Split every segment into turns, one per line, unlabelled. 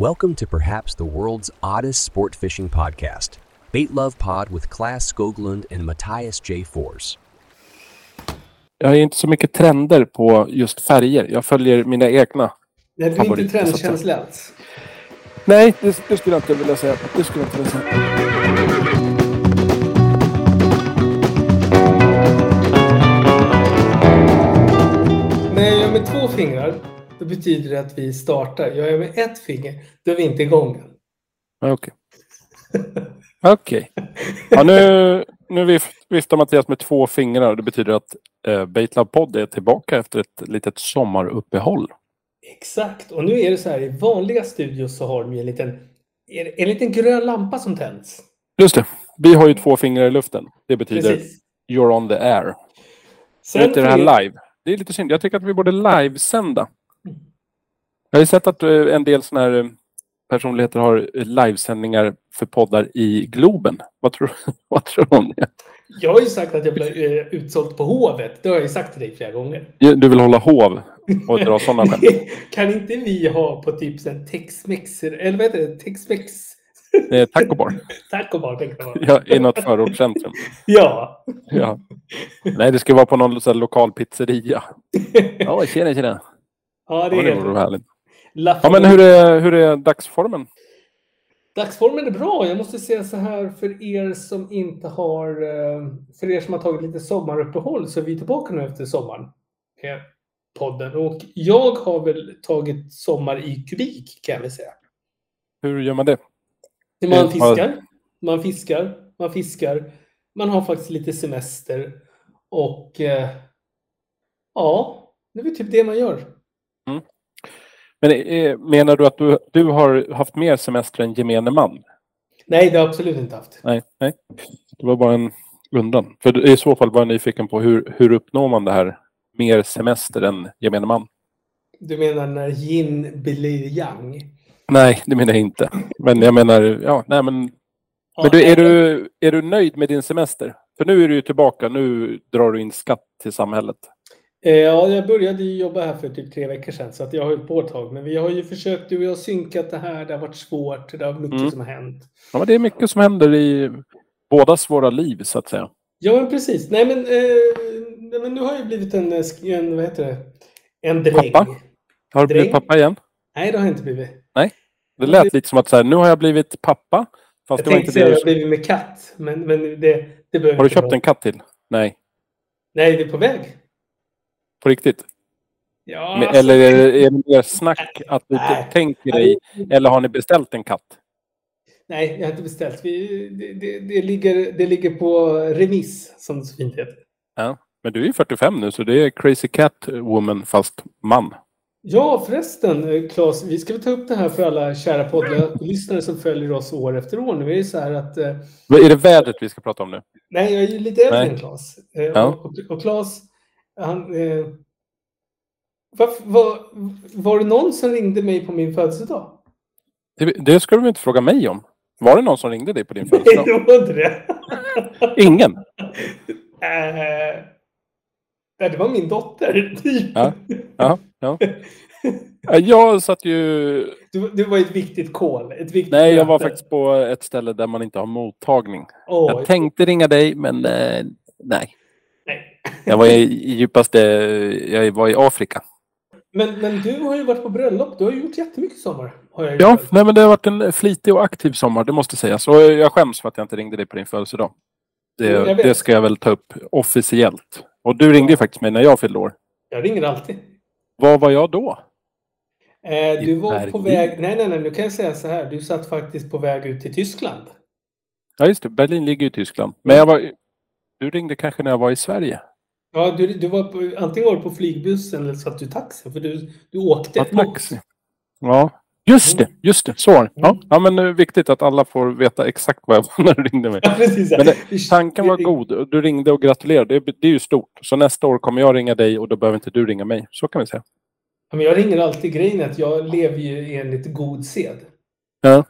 Welcome to perhaps the world's oddest sport fishing podcast, Bait Love Pod with Class Skoglund and Matthias J. Force.
Jag är inte så mycket trender på just färger. Jag följer mina egna.
Nej, du är inte trendkänslig alls.
Nej, det, det skulle jag inte vilja säga. Det skulle jag inte vilja säga.
Gör med två fingrar, då betyder det att vi startar. Jag gör med ett finger, då är vi inte igång än.
Ja, Okej. Okej. Ja, nu, nu vif, viftar Mattias med två fingrar. Det betyder att eh, Baitlab Podd är tillbaka efter ett litet sommaruppehåll.
Exakt. Och nu är det så här, i vanliga studios så har de ju en liten, en liten grön lampa som tänds.
Just det. Vi har ju två fingrar i luften. Det betyder
Precis.
you're on the air. Sen inte det här live. Det är lite synd. Jag tycker att vi borde livesända. Jag har ju sett att eh, en del såna här eh, personligheter har eh, livesändningar för poddar i Globen. Vad tror, vad tror du om det?
Jag har ju sagt att jag blev utsåld på Hovet. Det har jag ju sagt till dig flera gånger.
Du vill hålla hov och dra sådana skämt.
kan inte vi ha på typ Tex-Mex, eller vad heter det? Tex-Mex?
Eh, Taco bar.
Taco bar tänkte jag.
Ja, I något förortscentrum.
Ja.
Ja. Nej, det ska vara på någon här lokal pizzeria. Ja, tjena, tjena.
ja, det
Ja, det vore härligt. Ja, men hur är, hur är dagsformen?
Dagsformen är bra. Jag måste säga så här för er som inte har, eh, för er som har tagit lite sommaruppehåll så är vi tillbaka nu efter sommaren. eh, Podden. Och jag har väl tagit sommar i kubik kan jag väl säga.
Hur gör man det?
Man
Eh,
fiskar, man fiskar, man fiskar. Man har faktiskt lite semester. Och eh, ja, det är väl typ det man gör.
Men eh, menar du att du, du har haft mer semester än gemene man?
Nej, det har jag absolut inte haft.
Nej, nej. Det var bara en undran. För i så fall var jag nyfiken på hur, hur uppnår man det här mer semester än gemene man?
Du menar när yin blir yang?
Nej, det menar jag inte. Men jag menar, ja, nej men.
Ja,
Men du, är, du, är du nöjd med din semester? För nu är du ju tillbaka, nu drar du in skatt till samhället.
Eh, Ja, jag började jobba här för typ tre veckor sedan så att jag har hållit på ett tag. Men vi har ju försökt, du och jag, synkat det här. Det har varit svårt. Det har mycket
Mm.
som har hänt.
Ja, men det är mycket som händer i bådas våra liv, så att säga.
Ja, men precis. Nej, men, eh, nej, men nu har jag blivit en, eh, en vad heter det? En dräng.
Pappa? Har du blivit
Dräng?
pappa igen?
Nej, det har jag inte blivit.
Det lät lite som att så här, nu har jag blivit pappa. Fast
Jag
det
tänkte säga
det
att jag har blivit med katt. Men, men det, det behöver
Har du köpt
vara.
en katt till? Nej,
Nej, det är på väg.
På riktigt?
Ja,
Men-
alltså,
Eller är det, är det mer snack att du
Nej.
tänker dig? Eller har ni beställt en katt?
Nej, jag har inte beställt. Vi, det, det, det, ligger, det ligger på remiss, som det så fint heter.
Men du är ju 45 nu, så det är Crazy Cat Woman fast man.
Ja, förresten, Claes, vi ska väl ta upp det här för alla kära poddlyssnare som följer oss år efter år. Nu är det så här att... eh,
Är det vädret vi ska prata om nu?
Nej, jag är ju lite äldre än Claes. Eh,
Ja.
Och, och, och Claes, han... Eh, var, var, var det någon som ringde mig på min födelsedag?
Det, det ska du väl inte fråga mig om? Var det någon som ringde dig på din
Nej,
födelsedag?
det var inte det.
Ingen?
Eh, nej, det var min dotter, typ.
Ja. Ja, ja. Ja, Jag satt ju...
Du, du var ett viktigt kol. Ett viktigt
Nej, jag var
möte.
faktiskt på ett ställe där man inte har mottagning.
Åh,
Jag tänkte ringa dig, men eh, nej. Jag var i, djupaste... Jag var i Afrika.
Men, men du har ju varit på bröllop. Du har ju gjort jättemycket sommar. Har jag
Ja, nej, men det har varit en flitig och aktiv sommar, det måste sägas. Och jag skäms för att jag inte ringde dig på din födelsedag. Det, det ska jag väl ta upp officiellt. Och du ringde ju faktiskt mig när jag fyllde år.
Jag ringer alltid.
Var var jag då?
Eh, du var på
Berlin.
väg... Nej, nej, nej. Nu kan jag säga så här. Du satt faktiskt på väg ut till Tyskland.
Ja, just det. Berlin ligger ju i Tyskland. Men jag var... Du ringde kanske när jag var i Sverige?
Ja, du, du var på, antingen var du på flygbussen eller satt du taxi. För du, du åkte
Ja,
mot-
taxi. Ja, just det. Just det. Så var det. Ja, ja, men det är viktigt att alla får veta exakt vad jag var när du ringde mig.
Ja, precis.
Men det, tanken var god. Du ringde och gratulerade. Det, det är ju stort. Så nästa år kommer jag ringa dig och då behöver inte du ringa mig. Så kan vi säga.
Ja, men jag ringer alltid. Grejen att jag lever ju enligt god sed.
Ja.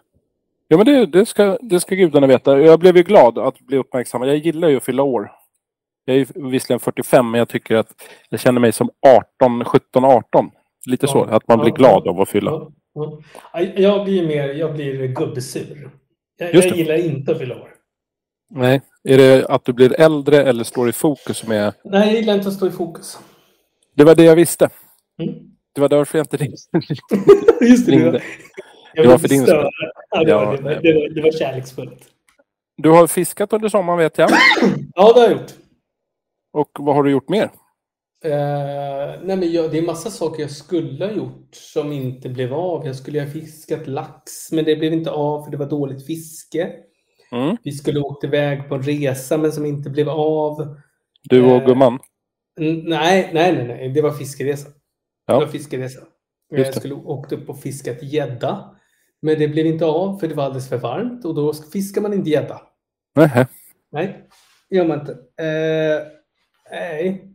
Ja, men det, det, ska, det ska gudarna veta. Jag blev ju glad att bli uppmärksammad. Jag gillar ju att fylla år. Jag är visserligen 45, men jag tycker att jag känner mig som 18, 17, 18. Lite så.
Ja.
Att man blir glad av att fylla.
Ja, Ja. Jag blir mer, jag blir gubbsur. Jag, jag gillar inte att fylla år.
Nej. Är det att du blir äldre eller står i fokus som är...
Nej, jag gillar inte att stå i fokus.
Det var det jag visste.
Mm.
Det var därför jag inte ringde.
Just det,
ringde.
jag
Det var för din skull.
Ja, det, var, det, var, det, var, det var kärleksfullt.
Du har fiskat under sommaren vet jag.
Ja, det har jag gjort.
Och vad har du gjort mer?
Eh, nej men jag, det är massa saker jag skulle ha gjort som inte blev av. Jag skulle ha fiskat lax, men det blev inte av för det var dåligt fiske.
Mm.
Vi skulle åkt iväg på en resa, men som inte blev av.
Du och
Eh,
gumman?
Mm, Nej, nej, nej, nej. Det var fiskeresa.
Ja.
Det var fiskeresa. Jag skulle åkt upp och fiskat gädda. Men det blev inte av för det var alldeles för varmt och då fiskar man inte gädda. Nej, det gör man inte. Eh, nej.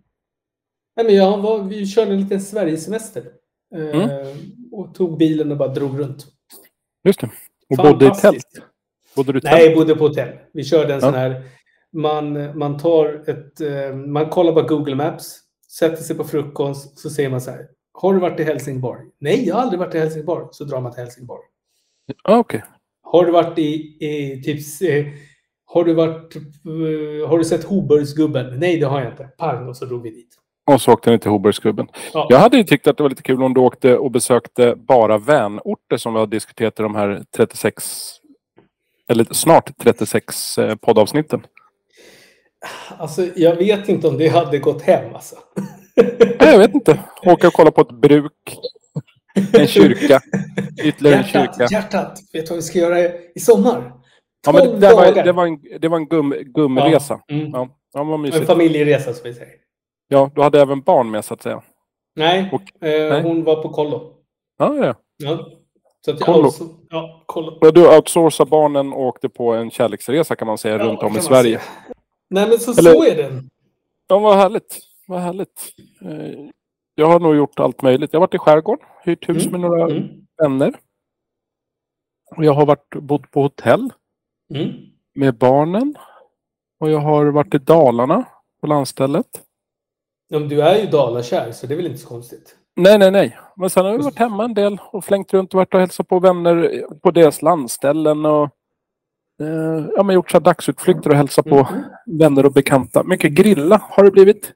Nej, men jag var, vi körde en liten Sverigesemester. Eh,
Mm.
Och tog bilen och bara drog runt.
Just det. Och bodde i tält? Bodde du tält?
Nej, bodde på hotell. Vi körde en
Ja.
sån här... Man, man tar ett... eh, Man kollar på Google Maps, sätter sig på frukost, så säger man så här. Har du varit i Helsingborg? Nej, jag har aldrig varit i Helsingborg. Så drar man till Helsingborg.
Ah, Okej.
Har du varit i, i typ... eh, Har du varit... eh, Har du sett Hoburgsgubben? Nej, det har jag inte. Pang, och så drog vi dit.
Och så åkte ni till Hoburgsgubben.
Ja.
Jag hade ju tyckt att det var lite kul om du åkte och besökte bara vänorter som vi har diskuterat i de här 36 eller snart 36 eh, poddavsnitten.
Alltså, jag vet inte om det hade gått hem alltså.
Nej, jag vet inte. Åka och kolla på ett bruk. En kyrka. Ytterligare en kyrka.
hjärtat. Vet du vad vi ska göra i sommar?
Ja, men det,
12
där var, det var en, det var en gum, gumresa.
Ja, mm.
Ja, ja, vad
En familjeresa som vi säger.
Ja, du hade även barn med så att säga.
Nej,
Och-
eh,
nej.
hon var på kollo.
Ja, ja.
Ja. Så att
Kollo.
Alltså, ja, kollo.
Du outsourcade barnen och åkte på en kärleksresa kan man säga
Ja,
runt om i Sverige.
säga. Nej, men så,
Eller-
så är det.
Ja, vad härligt. Vad härligt. Jag har nog gjort allt möjligt. Jag har varit i skärgården, hyrt hus med några
Mm.
vänner. Och jag har varit, bott på hotell
Mm.
med barnen. Och jag har varit i Dalarna på landstället.
Ja, du är ju dalakär, så det är väl inte så konstigt.
Nej, nej, nej. Men sen har jag varit hemma en del och flängt runt och varit och hälsat på vänner på deras landställen. Och, eh, ja, men gjort så dagsutflykter och hälsat på
Mm.
vänner och bekanta. Mycket grilla har det blivit.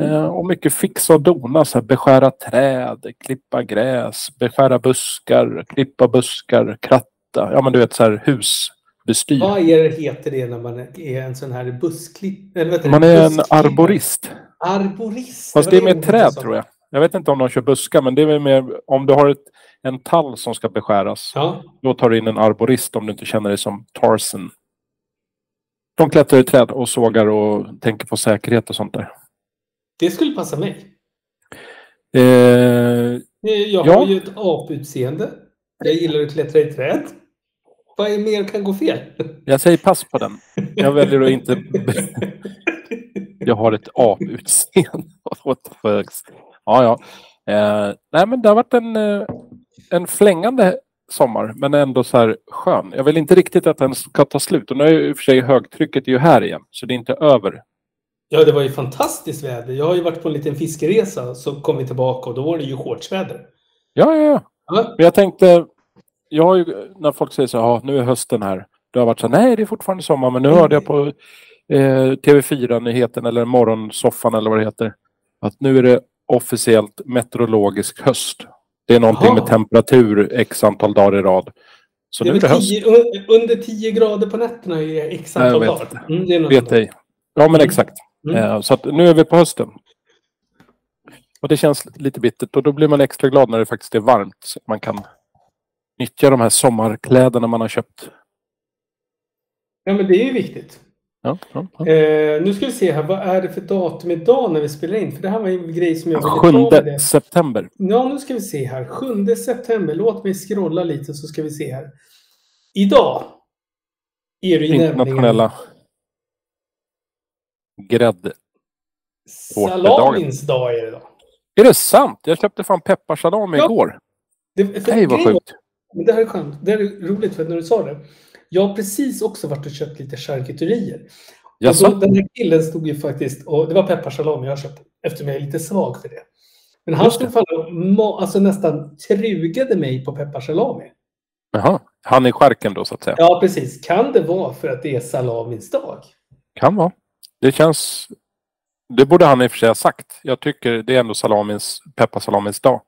Eh, och mycket fixa och dona. Så här, beskära träd, klippa gräs, beskära buskar, klippa buskar, kratta. Ja men du vet så här husbestyr.
Vad är heter det när man är en sån här bussklipp... Eller vet
Man är en arborist.
Arborist.
Fast det är med träd tror jag. Jag vet inte om de kör buskar men det är mer om du har ett, en tall som ska beskäras.
Ja.
Då tar du in en arborist om du inte känner dig som Tarzan. De klättrar i träd och sågar och tänker på säkerhet och sånt där.
Det skulle passa mig.
Eh,
Jag
Ja.
har ju ett aputseende. Jag gillar att klättra i träd. Vad är mer kan gå fel?
jag säger pass på den. Jag väljer att inte... Jag har ett aputseende. Ja, ja. Eh, nej, men det har varit en, eh, en flängande sommar, men ändå så här skön. Jag vill inte riktigt att den ska ta slut. Och nu är ju i och för sig högtrycket är ju här igen, så det är inte över.
Ja, det var ju fantastiskt väder. Jag har ju varit på en liten fiskeresa, så kom vi tillbaka och då var det ju shortsväder.
Ja, ja, ja. Men jag tänkte, jag har ju, när folk säger så här, "Ja, nu är hösten här. Det har varit så här, nej det är fortfarande sommar, men nu hörde jag på eh, TV4-nyheten eller Morgonsoffan eller vad det heter. Att nu är det officiellt meteorologisk höst. Det är någonting
Jaha.
med temperatur x antal dagar i rad. Så
det
nu är det höst.
tio, un- under 10 grader på nätterna i x antal
vet
dagar. Mm,
Vet ej. Ja men
Mm.
exakt.
Mm.
Eh, så nu är vi på hösten. Och det känns lite bittert och då blir man extra glad när det faktiskt är varmt. Så att man kan nyttja de här sommarkläderna man har köpt.
Ja, men det är ju viktigt.
Ja, ja, ja.
Eh, nu ska vi se här, vad är det för datum idag när vi spelar in? För det här var en grej som jag ville ta med
7
det.
september.
Ja, nu ska vi se här. 7 september. Låt mig scrolla lite så ska vi se här. Idag är det ju
Internationella grädd.
salamins dag. Är det, då.
Är det sant? Jag köpte fan pepparsalami
Ja.
igår.
Det,
Nej vad sjukt.
Men det här är skönt. Det här är roligt för när du sa det. Jag har precis också varit och köpt lite charkuterier.
Jaså?
då, den här killen stod ju faktiskt och det var pepparsalami jag köpte eftersom jag är lite svag för det. Men han stod fan och alltså nästan trugade mig på pepparsalami.
Jaha. Han är skärken då så att säga.
Ja, precis. Kan det vara för att det är salamins dag?
Kan vara. Det känns... Det borde han i och för sig ha sagt. Jag tycker det är ändå salamins, pepparsalamins dag.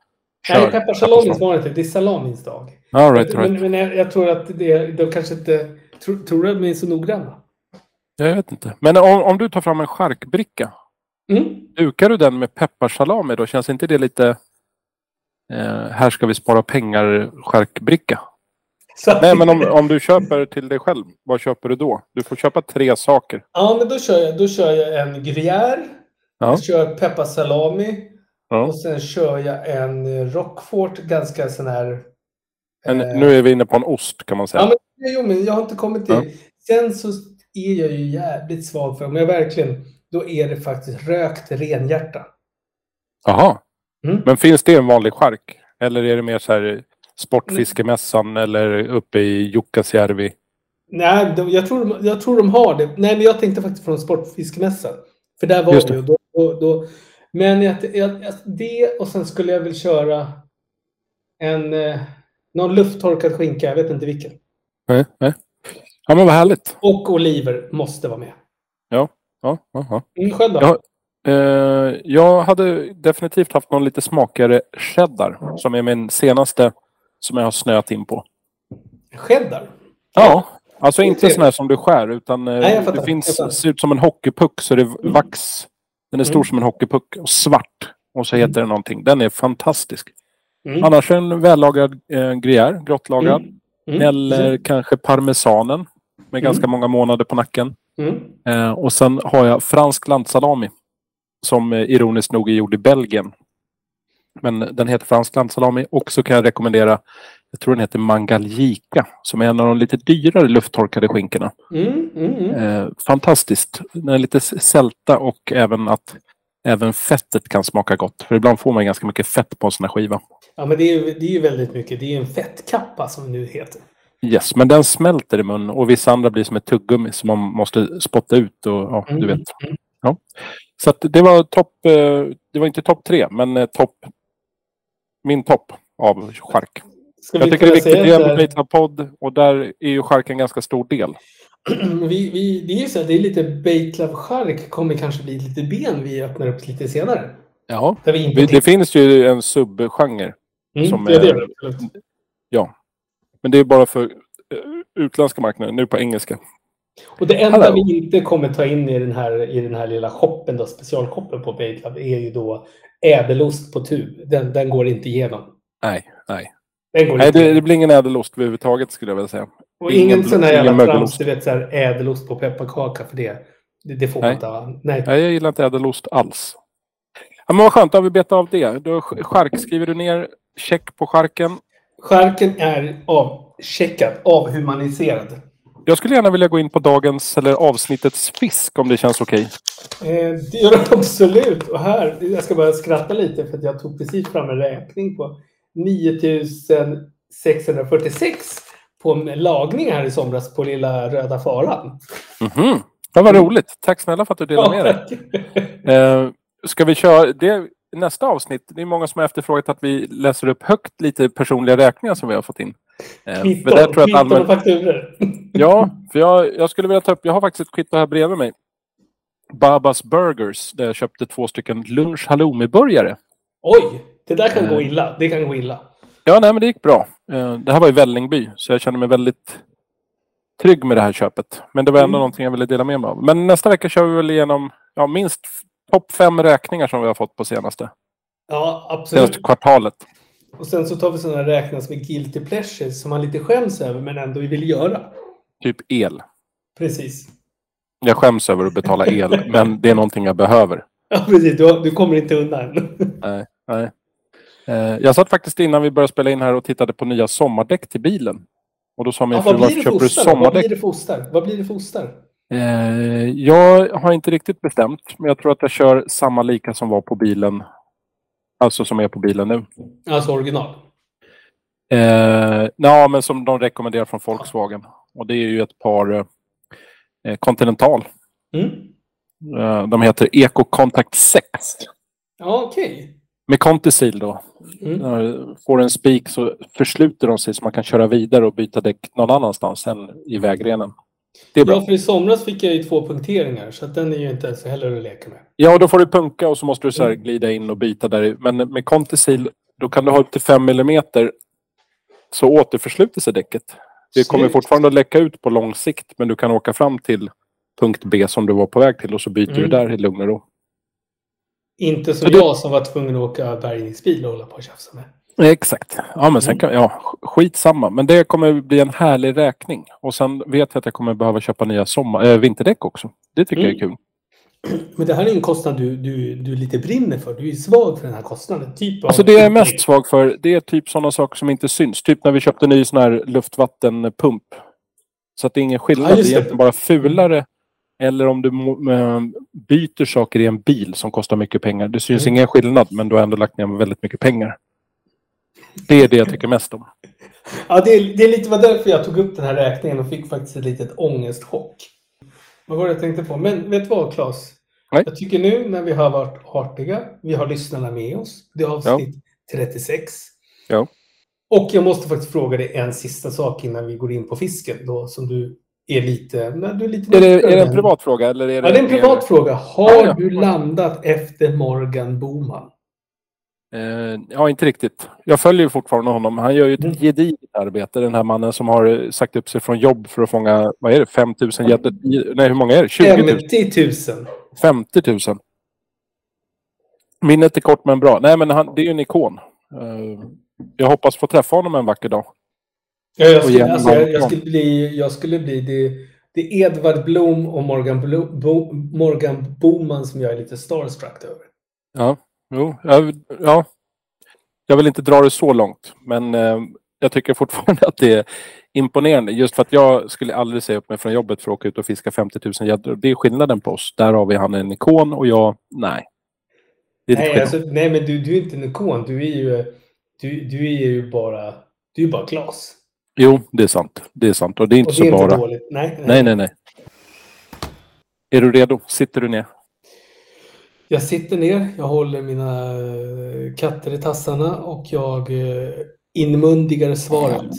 Nej,
Kör
pepparsalamins var det inte. Det är salamins dag.
All right, all right.
Men, men jag, jag tror att det, de kanske inte... Tror, tror du att de är så noggranna?
Jag vet inte. Men om, om du tar fram en charkbricka.
Mm.
Dukar du den med pepparsalami då? Känns inte det lite... Eh, här ska vi spara pengar charkbricka? Nej, men om, om du köper till dig själv, vad köper du då? Du får köpa tre saker.
Ja, men då kör jag, då kör jag en gruyère.
Ja.
Jag kör pepparsalami.
Ja.
Och sen kör jag en Roquefort, ganska sån här...
Men
eh,
nu är vi inne på en ost kan man säga.
Ja, men, jo, men jag har inte kommit till...
Ja.
Sen så är jag ju jävligt svag för, om jag verkligen... Då är det faktiskt rökt renhjärta.
Jaha.
Mm.
Men finns det en vanlig chark? Eller är det mer så här Sportfiskemässan eller uppe i Jukkasjärvi?
Nej, de, jag, tror de, jag tror de har det. Nej, men jag tänkte faktiskt från Sportfiskemässan. För där var
Just
vi ju. Då, då, då, men jag, jag, jag, det och sen skulle jag väl köra en... Eh, någon lufttorkad skinka, jag vet inte vilken.
Nej, nej. Ja, men vad härligt.
Och oliver måste vara med.
Ja, ja, ja.
Mm, själv då?
Ja. Eh, jag hade definitivt haft någon lite smakigare cheddar som är min senaste som jag har snöat in på.
Cheddar?
Ja, alltså inte sån här som du skär utan eh,
Nej,
det finns, ser ut som en hockeypuck så det är vax. Den är stor
Mm.
som en hockeypuck och svart. Och så heter det någonting. Den är fantastisk.
Mm.
Annars en vällagad eh, gruyère, gråttlagad.
Mm.
Eller kanske parmesanen med ganska många månader på nacken.
Mm.
Eh, och sen har jag fransk landsalami. Som eh, ironiskt nog är gjord i Belgien. Men den heter fransk landsalami. Och så kan jag rekommendera, jag tror den heter Mangaljika. Som är en av de lite dyrare lufttorkade skinkorna.
Mm. Mm. Mm.
Eh, fantastiskt. Den är lite sälta och även att även fettet kan smaka gott. För ibland får man ganska mycket fett på en sån här skiva.
Ja, men det är, ju- det är ju väldigt mycket. Det är ju en fettkappa som det nu heter.
Yes, men den smälter i munnen och vissa andra blir som ett tuggummi som man måste spotta ut och ja,
Mm.
du vet. Ja. Så det var topp, eh, det var inte topp tre, men eh, topp, min topp av chark.
Ska
Jag tycker det är viktigt,
säga
det är en Baitlove-podd och där är ju chark en ganska stor del.
vi, vi, det är ju så här, det är lite Baitlove Chark kommer kanske bli lite ben vi öppnar upp lite senare.
Ja. Det, det finns ju en subgenre,
mm,
som
ja, det
är-
det, absolut.
men det är bara för eh, utländska marknaden, nu på engelska.
Och det enda
Hallå.
vi inte kommer ta in i den här, i den här lilla shoppen, då, specialshoppen på Baitlove, är ju då ädelost på tub. Den, den går inte igenom.
Nej, nej. Nej, det, det blir ingen ädelost överhuvudtaget skulle jag vilja säga.
Och
ingen-
ingen sån här jävla trams, du vet så här ädelost på pepparkaka för det. Det, det får man
Nej.
inte ha. Nej.
Nej, jag gillar inte ädelost alls. Ja, men vad skönt, då har vi betat av det. Då, sk- chark, skriver du ner check på charken.
Charken är avcheckad, avhumaniserad.
Jag skulle gärna vilja gå in på dagens, eller avsnittets fisk om det känns okej.
Eh, det gör det absolut. Och här, jag ska bara skratta lite för att jag tog precis fram en räkning på 9646 på en lagning här i somras på lilla röda faran.
Mhm. Det var roligt. Tack snälla för att du delade med dig. Eh, ska vi köra det nästa avsnitt? Det är många som har efterfrågat att vi läser upp högt lite personliga räkningar som vi har fått in. Eh,
Kvitton,
där tror jag att
kvitton och
allmän...
fakturor.
Ja, för jag, jag skulle vilja ta upp, jag har faktiskt ett kvitto här bredvid mig. Babas Burgers, där jag köpte två stycken lunch halloumi-burgare.
Oj, det där kan
Eh.
gå illa. Det kan gå illa.
Ja, nej men det gick bra. Eh, Det här var i Vällingby, så jag känner mig väldigt trygg med det här köpet. Men det var ändå
Mm.
någonting jag ville dela med mig av. Men nästa vecka kör vi väl igenom ja, minst topp fem räkningar som vi har fått på senaste,
Ja, absolut.
senaste kvartalet.
Och sen så tar vi sådana räknas är guilty pleasures som man lite skäms över men ändå vill göra.
Typ el.
Precis.
Jag skäms över att betala el, men det är någonting jag behöver.
Ja, precis. Du, du kommer inte undan.
Nej, nej. Eh, Jag satt faktiskt innan vi började spela in här och tittade på nya sommardäck till bilen. Och då sa min
Ja,
fru,
vad
varför köper du?
Vad
sommardäck?
blir det för ostar? Vad blir det för ostar?
Eh, jag har inte riktigt bestämt, men jag tror att jag kör samma lika som var på bilen. Alltså som är på bilen nu.
Alltså original.
Eh, ja, men som de rekommenderar från Volkswagen. Och det är ju ett par eh, Continental.
Mm.
Eh, de heter Eco Contact 6.
Ja, okej.
Med Contisil då.
Mm.
När får en spik så försluter de sig så man kan köra vidare och byta däck någon annanstans än i vägrenen. Det är bra.
Ja, för i somras fick jag ju två punkteringar så den är ju inte ens heller att leka med.
Ja, då får du punka och så måste du så
Mm.
glida in och byta där. Men med Contisil, då kan du ha upp till 5 millimeter så återförsluter sig däcket. Det kommer
Snyggt.
fortfarande att läcka ut på lång sikt, men du kan åka fram till punkt B som du var på väg till och så byter du
Mm.
där i lugn och ro.
Inte som
det-
jag som var tvungen att åka bärgningsbil och hålla på och tjafsa med.
Exakt. Ja, men sen
Mm.
kan, ja, sk- skitsamma. Men det kommer bli en härlig räkning. Och sen vet jag att jag kommer behöva köpa nya sommar, äh, vinterdäck också. Det tycker jag är
Mm.
kul.
Men det här är en kostnad du, du, du lite brinner för. Du är svag för den här kostnaden. Typ av
Alltså det jag är mest svag för, det är typ sådana saker som inte syns. Typ när vi köpte ny sån här luftvattenpump. Så att det är ingen skillnad.
Ja,
det är egentligen bara fulare. Eller om du eh, byter saker i en bil som kostar mycket pengar. Det syns
Mm.
ingen skillnad, men du har ändå lagt ner väldigt mycket pengar. Det är det jag tycker mest om.
Ja, det är, det är lite var därför jag tog upp den här räkningen och fick faktiskt ett litet ångestchock. Vad var det jag tänkte på? Men vet du vad, Claes?
Nej.
Jag tycker nu när vi har varit artiga, vi har lyssnarna med oss. Det är avsnitt 36.
Ja.
Och jag måste faktiskt fråga dig en sista sak innan vi går in på fisken då, som du är lite... Nej, du är, lite
Är det, är det en privat fråga? Eller är det
Ja, det är en privat fråga. Har
Ja, ja.
du landat efter Morgan Boman?
Eh, ja, inte riktigt. Jag följer fortfarande honom. Han gör ju
Mm.
ett gediget arbete, den här mannen som har eh, sagt upp sig från jobb för att fånga, vad är det, 5 000 gäddor? I- Nej, hur många är det? 20 000?
50 000.
50 000. Minnet är kort men bra. Nej, men han, det är ju en ikon. Eh, jag hoppas få träffa honom en vacker dag.
Ja, jag, skulle, alltså, jag, jag skulle bli, jag skulle bli det, det är Edvard Blom och Morgan, Blo, Bo, Morgan Boman som jag är lite starstruck över.
Ja, jo, jag, ja. Jag vill inte dra det så långt, men eh, jag tycker fortfarande att det är imponerande. Just för att jag skulle aldrig säga upp mig från jobbet för att åka ut och fiska 50 000 gäddor. Det är skillnaden på oss. Där har vi han en ikon och jag, nej.
Nej, alltså, nej, men du, du är inte en ikon. Du är ju, du, du är ju bara, du är bara Klas.
Jo, det är sant. Det är sant. Och det är inte
Och det
så
är inte
bara.
dåligt. Nej,
Nej, nej, nej. Är du redo? Sitter du ner?
Jag sitter ner, jag håller mina eh, katter i tassarna och jag eh, inmundigar svaret.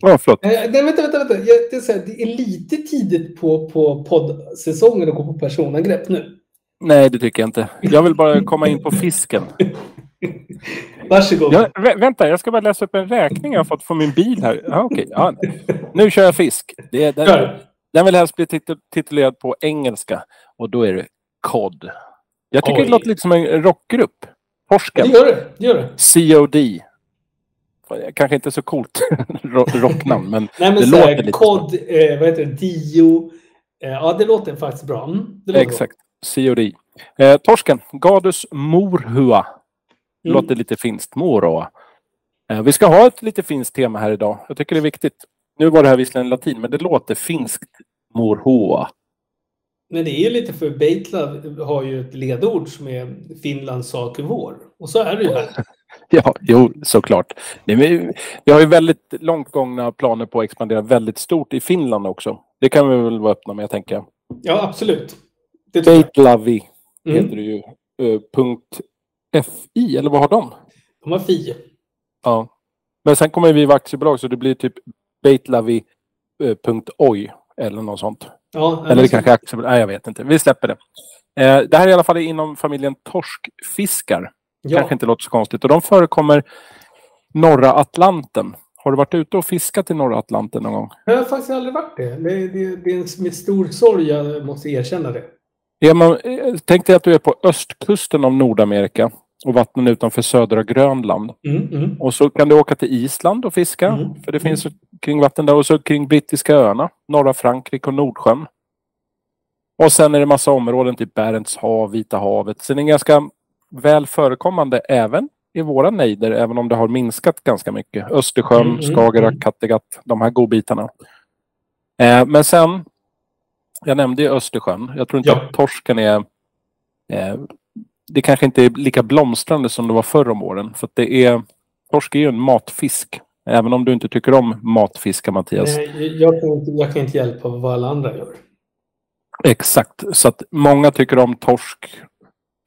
Ja, förlåt.
Eh, Nej, vänta, vänta, vänta. Jag, det, är här, det är lite tidigt på, på poddsäsongen att gå på personangrepp nu.
Nej, det tycker jag inte. Jag vill bara komma in på fisken.
Varsågod.
Jag, vä vänta, jag ska bara läsa upp en räkning jag har fått från min bil här. Ja, okej. Ja. Nu kör jag fisk. Det den, den vill helst bli titul titulerad på engelska. Och då är det COD. Jag tycker
Oj.
det låter lite som en rockgrupp.
Det
Torsken.
gör det. det, gör det.
COD. Kanske inte så coolt ro- rocknamn, men
Nej, men
Det låter
här,
lite
kod, eh, vad heter det, Dio. Eh, ja, det låter faktiskt bra. Mm, det låter
exakt. COD. Eh, torsken. Gadus morhua.
Mm.
Låter lite finskt. Moroa. Eh, vi ska ha ett lite finskt tema här idag. Jag tycker det är viktigt. Nu var det här visserligen latin, men det låter finskt. Morhua.
Men det är lite för Beitlove har ju ett ledord som är Finlands sak är vår. Och så är det ju här.
Ja, jo, såklart. Nej, men vi har ju väldigt långt gångna planer på att expandera väldigt stort i Finland också. Det kan vi väl vara öppna med, tänker jag.
Ja, absolut.
Beitlavi heter
Mm.
det ju. Eh, punkt .fi, eller vad har de?
De har FI.
Ja. Men sen kommer vi vara aktiebolag så det blir typ Beitlavi.oj eller något sånt.
Ja,
Eller det kanske är aktiebolag. Nej, jag vet inte. Vi släpper det. Eh, det här är i alla fall inom familjen torskfiskar.
ja.
Kanske inte låter så konstigt. Och de förekommer norra Atlanten. Har du varit ute och fiskat i norra Atlanten någon gång?
Jag har faktiskt aldrig varit det. Det, det, det är en, med stor sorg jag måste erkänna det.
Är man, eh, tänk dig att du är på östkusten av Nordamerika och vattnen utanför södra Grönland.
Mm, mm.
Och så kan du åka till Island och fiska.
Mm.
För det finns kring vatten där. Och så kring brittiska öarna. Norra Frankrike och Nordsjön. Och sen är det massa områden, typ Barents hav, Vita havet. Så det är ganska väl förekommande även i våra nejder, även om det har minskat ganska mycket. Östersjön,
Mm, mm,
Skagerrak,
mm.
Kattegatt, de här godbitarna. Eh, men sen, jag nämnde ju Östersjön. Jag tror inte
Ja.
att torsken är... Eh, det kanske inte är lika blomstrande som det var förr om åren. För det är... Torsk är ju en matfisk. Även om du inte tycker om matfiskar, Mattias.
Nej, jag, kan inte, jag kan inte hjälpa vad alla andra gör.
Exakt. Så att många tycker om torsk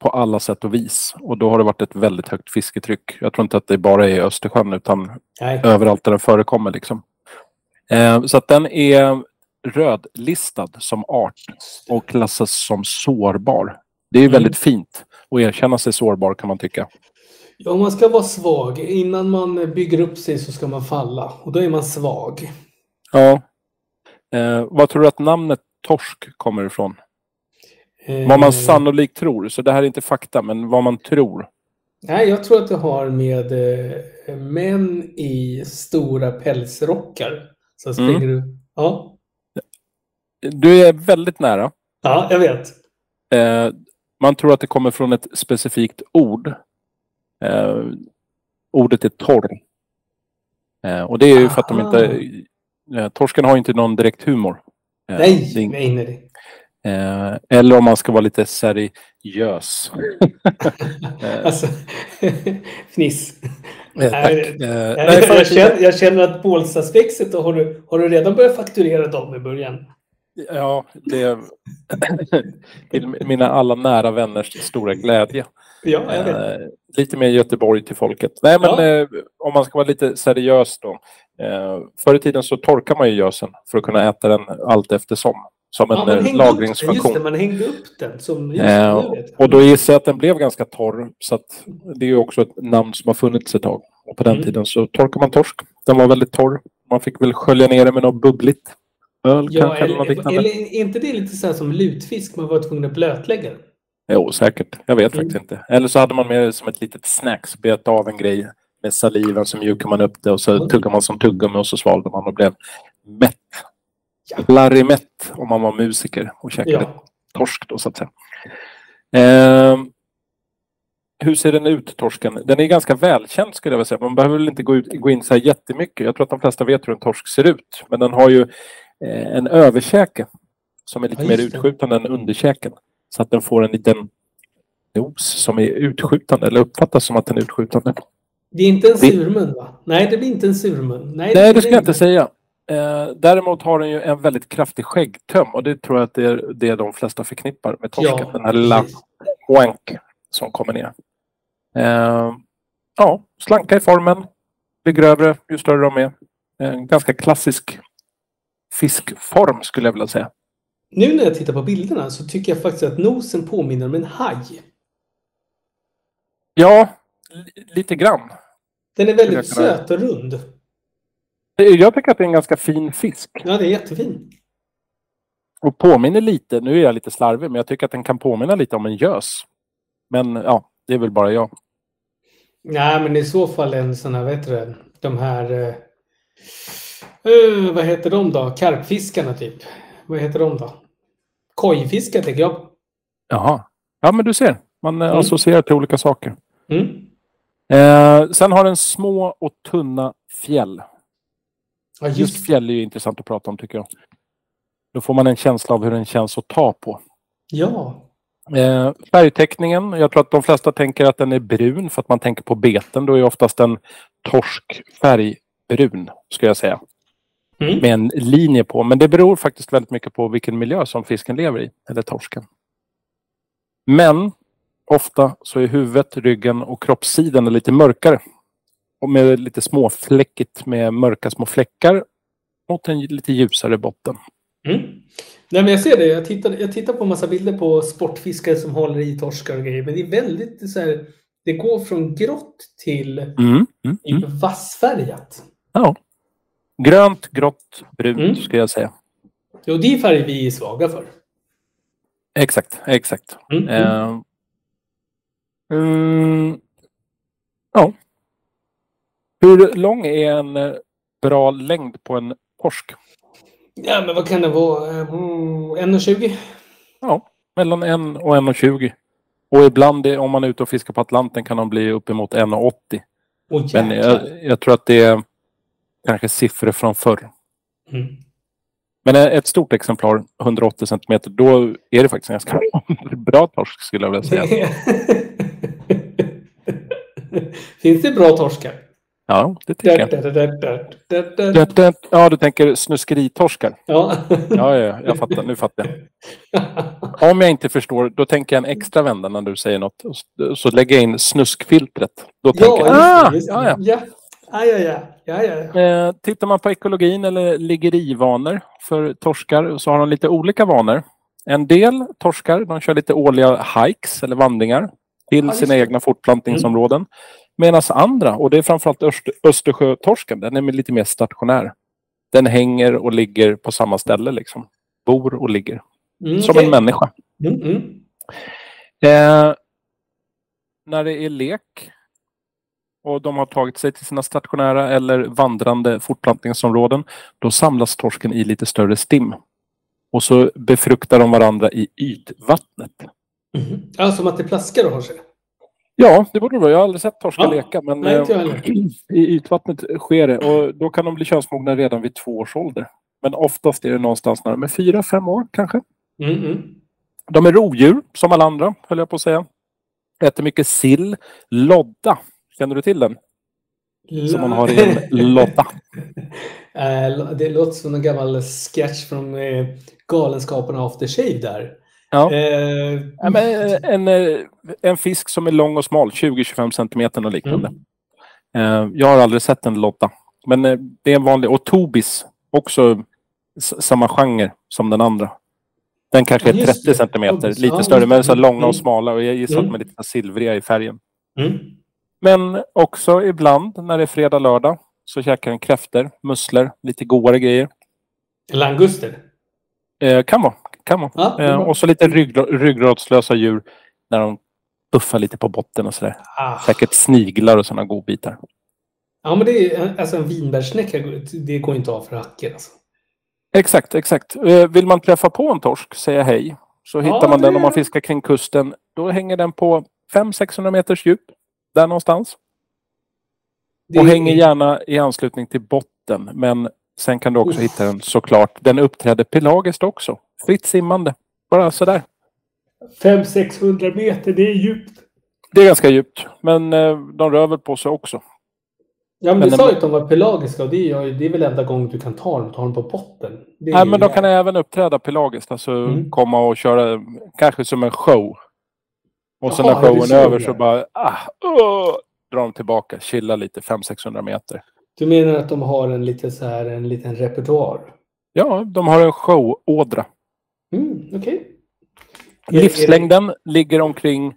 på alla sätt och vis. Och då har det varit ett väldigt högt fisketryck. Jag tror inte att det bara är i Östersjön utan
Nej.
överallt där den förekommer. Liksom. Eh, så att den är rödlistad som art och klassas som sårbar. Det är
Mm.
väldigt fint att erkänna sig sårbar kan man tycka.
Ja, man ska vara svag. Innan man bygger upp sig så ska man falla. Och då är man svag.
Ja. Eh, vad tror du att namnet torsk kommer ifrån?
Eh,
Vad man sannolikt tror. Så det här är inte fakta, men vad man tror.
Nej, jag tror att det har med eh, män i stora pälsrockar. Så
Mm.
springer du... Ja.
Du är väldigt nära.
ja, jag vet.
Eh, man tror att det kommer från ett specifikt ord. Eh, ordet är torr. Eh, och det är ju för att de inte... Eh, torsken har inte någon direkt humor. Eh, det
Nej,
ing-
nej, nej.
Eh, eller om man ska vara lite seriös. Eh,
Alltså, fniss. nej,
tack.
det- Jag,
nej,
jag, känner, jag känner att Bålstaspexet, har du, har du redan börjat fakturera dem i början?
Ja, det till mina alla nära vänners stora glädje.
Ja, jag vet.
Eh, lite mer Göteborg till folket. Nej, men
Ja.
eh, om man ska vara lite seriös då. Eh, förr i tiden så torkar man ju gösen för att kunna äta den allt eftersom. Som en
Ja,
eh,
den,
lagringsfunktion.
det, man hängde upp den. Som,
Eh, och då gissar jag att den blev ganska torr. Så det är ju också ett namn som har funnits ett tag. Och på den
Mm.
tiden så torkar man torsk. Den var väldigt torr. Man fick väl skölja ner den med något bubbligt. Öl
Ja,
kanske eller
eller,
liknande.
eller inte det lite så som lutfisk? Man var tvungen att blötlägga den.
Jo, säkert. Jag vet
Mm.
faktiskt inte. Eller så hade man med det som ett litet snack. Så bet av en grej med saliven så mjukar man upp det och så
Mm.
tuggar man som tuggummi och så svalde man och blev mätt.
Ja.
Larry mätt om man var musiker och käkade
Ja.
torsk då så att säga. Ehm, hur ser den ut, torsken? Den är ganska välkänd skulle jag vilja säga. Man behöver väl inte gå, ut, gå in så här jättemycket. Jag tror att de flesta vet hur en torsk ser ut. Men den har ju eh, en överkäke som är lite
Ja,
mer
det.
utskjutande än underkäken. Så att den får en liten nos som är utskjutande eller uppfattas som att den är utskjutande.
Det är inte en
Det-
surmun va? Nej, det blir inte en surmun. Nej,
Nej, det
blir
ska jag inte säga. Eh, däremot har den ju en väldigt kraftig skäggtöm och det tror jag att det är det de flesta förknippar med torsken.
Ja,
den här lilla wank som kommer ner. Eh, ja, slanka i formen. Blir grövre ju större de är. En ganska klassisk fiskform skulle jag vilja säga.
Nu när jag tittar på bilderna så tycker jag faktiskt att nosen påminner om en haj.
Ja, li- lite grann.
Den är väldigt söt och rund.
Jag tycker att det är en ganska fin fisk.
Ja, det är jättefin.
Och påminner lite, nu är jag lite slarvig, men jag tycker att den kan påminna lite om en gös. Men ja, det är väl bara jag.
Nej, men i så fall en sån här, heter det, de här... eh, eh, vad heter de då? Karpfiskarna typ. Vad heter de då? Kojfiskar tänker jag.
Jaha. Ja, men du ser. Man eh,
Mm.
associerar till olika saker.
Mm.
Eh, sen har den små och tunna fjäll.
Ja,
Just
just
fjäll är ju intressant att prata om tycker jag. Då får man en känsla av hur den känns att ta på.
Ja.
Eh, färgteckningen. Jag tror att de flesta tänker att den är brun för att man tänker på beten. Då är oftast en torsk färgbrun, ska jag säga.
Mm.
Med en linje på. Men det beror faktiskt väldigt mycket på vilken miljö som fisken lever i. Eller torsken. Men ofta så är huvudet, ryggen och kroppssidan lite mörkare. Och med lite småfläckigt med mörka små fläckar mot en lite ljusare botten.
Mm. Nej, men jag ser det. Jag tittar, jag tittar på en massa bilder på sportfiskare som håller i torskar och grejer. Men det är väldigt så här... Det går från grått till
Mm, mm, mm.
vassfärgat.
Ja. Grönt, grått, brunt
Mm.
ska jag säga.
Och det är färger vi är svaga för.
Exakt, exakt.
Mm. mm.
Eh, mm, ja. Hur lång är en eh, bra längd på en torsk?
Ja, men vad kan det vara? Eh, Mm, 1,20?
Ja, mellan 1 och 1,20. Och ibland är- om man är ute och fiskar på Atlanten kan de bli uppemot 1,80.
Åh
Men jag, jag tror att det är kanske siffror från förr.
Mm.
Men ett stort exemplar, 180 centimeter, då är det faktiskt en ganska bra torsk skulle jag vilja säga.
Finns det bra torskar?
Ja, det tycker jag. Ja, du tänker snuskeritorskar.
Ja.
Ja, ja, jag fattar. Nu fattar jag. Om jag inte förstår, då tänker jag en extra vända när du säger något. Så- lägger jag in snuskfiltret. Då tänker jag,
Ja,
ah,
just det.
ja, ja.
Ja. Ja, ja, ja. ja, ja, ja.
Eh, tittar man på ekologin eller liggerivanor för torskar så har de lite olika vanor. En del torskar de kör lite årliga hikes eller vandringar till
just
sina egna fortplantningsområden. Medan andra, och det är framförallt Öst- Östersjötorsken, den är lite mer stationär. Den hänger och ligger på samma ställe liksom. Bor och ligger.
Mm,
Som
okej.
en människa.
Mm, mm.
Eh, när det är lek och de har tagit sig till sina stationära eller vandrande fortplantningsområden, då samlas torsken i lite större stim. Och så befruktar de varandra i ytvattnet.
Mhm. Ja, som att det plaskar och har sig.
Ja, det borde det vara. Jag har aldrig sett torskar
Ja.
leka, men
Nej,
eh, i ytvattnet sker det. Och då kan de bli könsmogna redan vid två års ålder. Men oftast är det någonstans när de är fyra, fem år kanske.
Mm, mm.
De är rovdjur, som alla andra, höll jag på att säga. Äter mycket sill. Lodda, känner du till den? Som man har i en lodda.
Eh, Det låter som en gammal sketch från eh, Galenskaparna After Shave där.
Ja.
Eh,
Ja, eh, en, en fisk som är lång och smal, 20-25 centimeter och liknande.
Mm.
Jag har aldrig sett en lodda. Men det är en vanlig. Och tobis, också samma genre som den andra. Den kanske är
just
30
det.
centimeter, lite större, men så långa
Mm.
och smala. Och jag gissar
Mm.
att de är lite silvriga i färgen.
Mm.
Men också ibland när det är fredag, lördag så käkar den kräftor, musslor, lite godare grejer.
Languster.
Eh, kan vara. Kan vara.
Ja,
eh, och så lite rygg, ryggradslösa djur när de puffar lite på botten och sådär.
Ah.
Säkert sniglar och sådana godbitar.
Ja, men det är alltså en vinbärssnäcka. Det går inte av för hackor. Alltså.
Exakt, exakt. Eh, vill man träffa på en torsk, säga hej. Så
Ja,
hittar man
det-
den om man fiskar kring kusten. Då hänger den på 500-600 meters djup. Där någonstans.
Det
Och hänger gärna i anslutning till botten. Men sen kan du också
Uff.
hitta den såklart. Den uppträder pelagiskt också. Fritt simmande. Bara sådär.
500-600 meter, det är djupt.
Det är ganska djupt. Men eh, de rör väl på sig också.
Ja, men,
Men
du sa ju att de var pelagiska och det är, ju- det är väl enda gången du kan ta dem, ta dem på botten.
Nej, men de kan även uppträda pelagiskt. Alltså
Mm.
komma och köra kanske som en show. Och sen när showen är över så bara ah, åh, drar de tillbaka. Chilla lite 500-600 meter.
Du menar att de har en, lite så här, en liten repertoar?
Ja, de har en showådra.
Mm, Okej. Är det-
Livslängden ligger omkring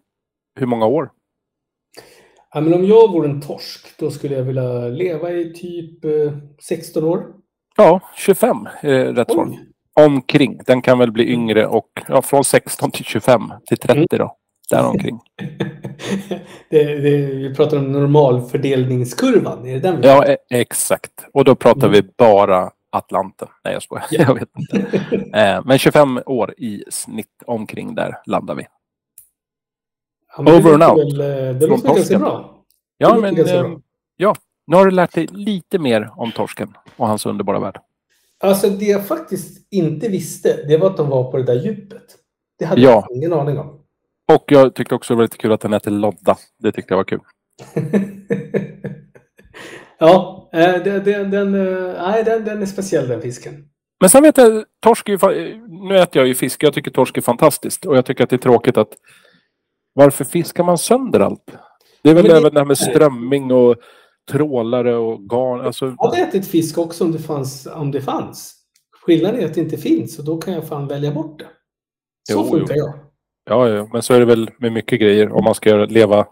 hur många år?
Ja, men om jag vore en torsk, då skulle jag vilja leva i typ eh, 16 år.
Ja, 25 är rätt svar. Omkring. Den kan väl bli yngre och ja, från 16 till 25 till 30 då. Däromkring.
det, det, vi pratar om normalfördelningskurvan. Är det den
Ja, e- exakt. Och då pratar
Mm.
vi bara Atlanten. Nej, jag skojar.
Ja.
Jag vet inte. Eh, Men 25 år i snitt omkring där landar vi.
Ja,
Over and out.
Väl, eh, det låter ganska bra.
Ja,
låter
men eh,
bra.
ja. Nu har du lärt dig lite mer om torsken och hans underbara värld.
Alltså det jag faktiskt inte visste, det var att de var på det där djupet. Det hade
Ja.
jag ingen aning om.
Och jag tyckte också det var lite kul att den heter Lodda. Det tyckte jag var kul.
ja, eh, den, den, den, eh, nej, den, den är speciell den fisken.
Men sen vet jag, torsk är ju, nu äter jag ju fisk. Jag tycker torsk är fantastiskt. Och jag tycker att det är tråkigt att varför fiskar man sönder allt? Det är väl
Men
även det här med strömming och trålare och garn. Alltså,
Jag hade ätit fisk också om det fanns. Om det fanns. Skillnaden är att det inte finns och då kan jag fan välja bort det. Så
Jo,
funkar jag.
Ja, ja, men så är det väl med mycket grejer. Om man ska leva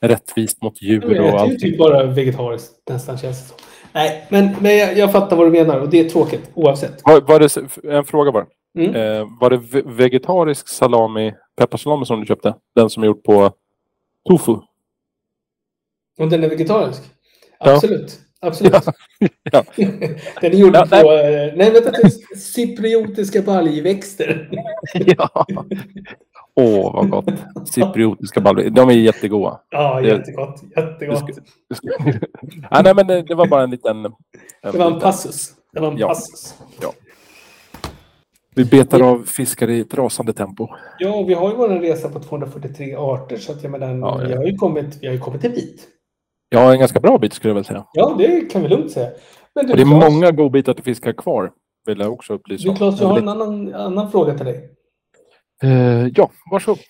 rättvist mot djur och
äter ju
allt.
typ bara vegetariskt nästan känns det som. Nej, men, men jag, jag fattar vad du menar och det är tråkigt oavsett.
Var, var det, en fråga bara.
Mm.
Eh, var det ve- vegetarisk salami, pepparsalami som du köpte? Den som är gjord på tofu?
Om den är vegetarisk?
Ja.
Absolut. Absolut.
Ja.
Den är gjord
Ja,
på... eh, Nej, vänta. det är Cypriotiska baljväxter.
ja. Åh, vad gott. Cypriotiska baljor. De är jättegoda.
Ja,
Det-
jättegott.
Det
Jättegott.
ska- ja, nej, men det, det var bara en liten...
Det var en passus. Det var en
Ja.
passus.
Vi betar av fiskar i ett rasande tempo.
Ja, vi har ju vår resa på 243 arter så att jag menar,
Ja, ja.
vi har ju kommit, vi har ju kommit en bit.
Har en ganska bra bit skulle jag vilja säga.
Ja, det kan vi lugnt säga. Men du,
Och det är
Claes,
många godbitar till fiskar kvar. Vill jag också upplysa
du,
om.
Claes, jag har en annan, annan fråga till dig.
Eh, ja, varsågod.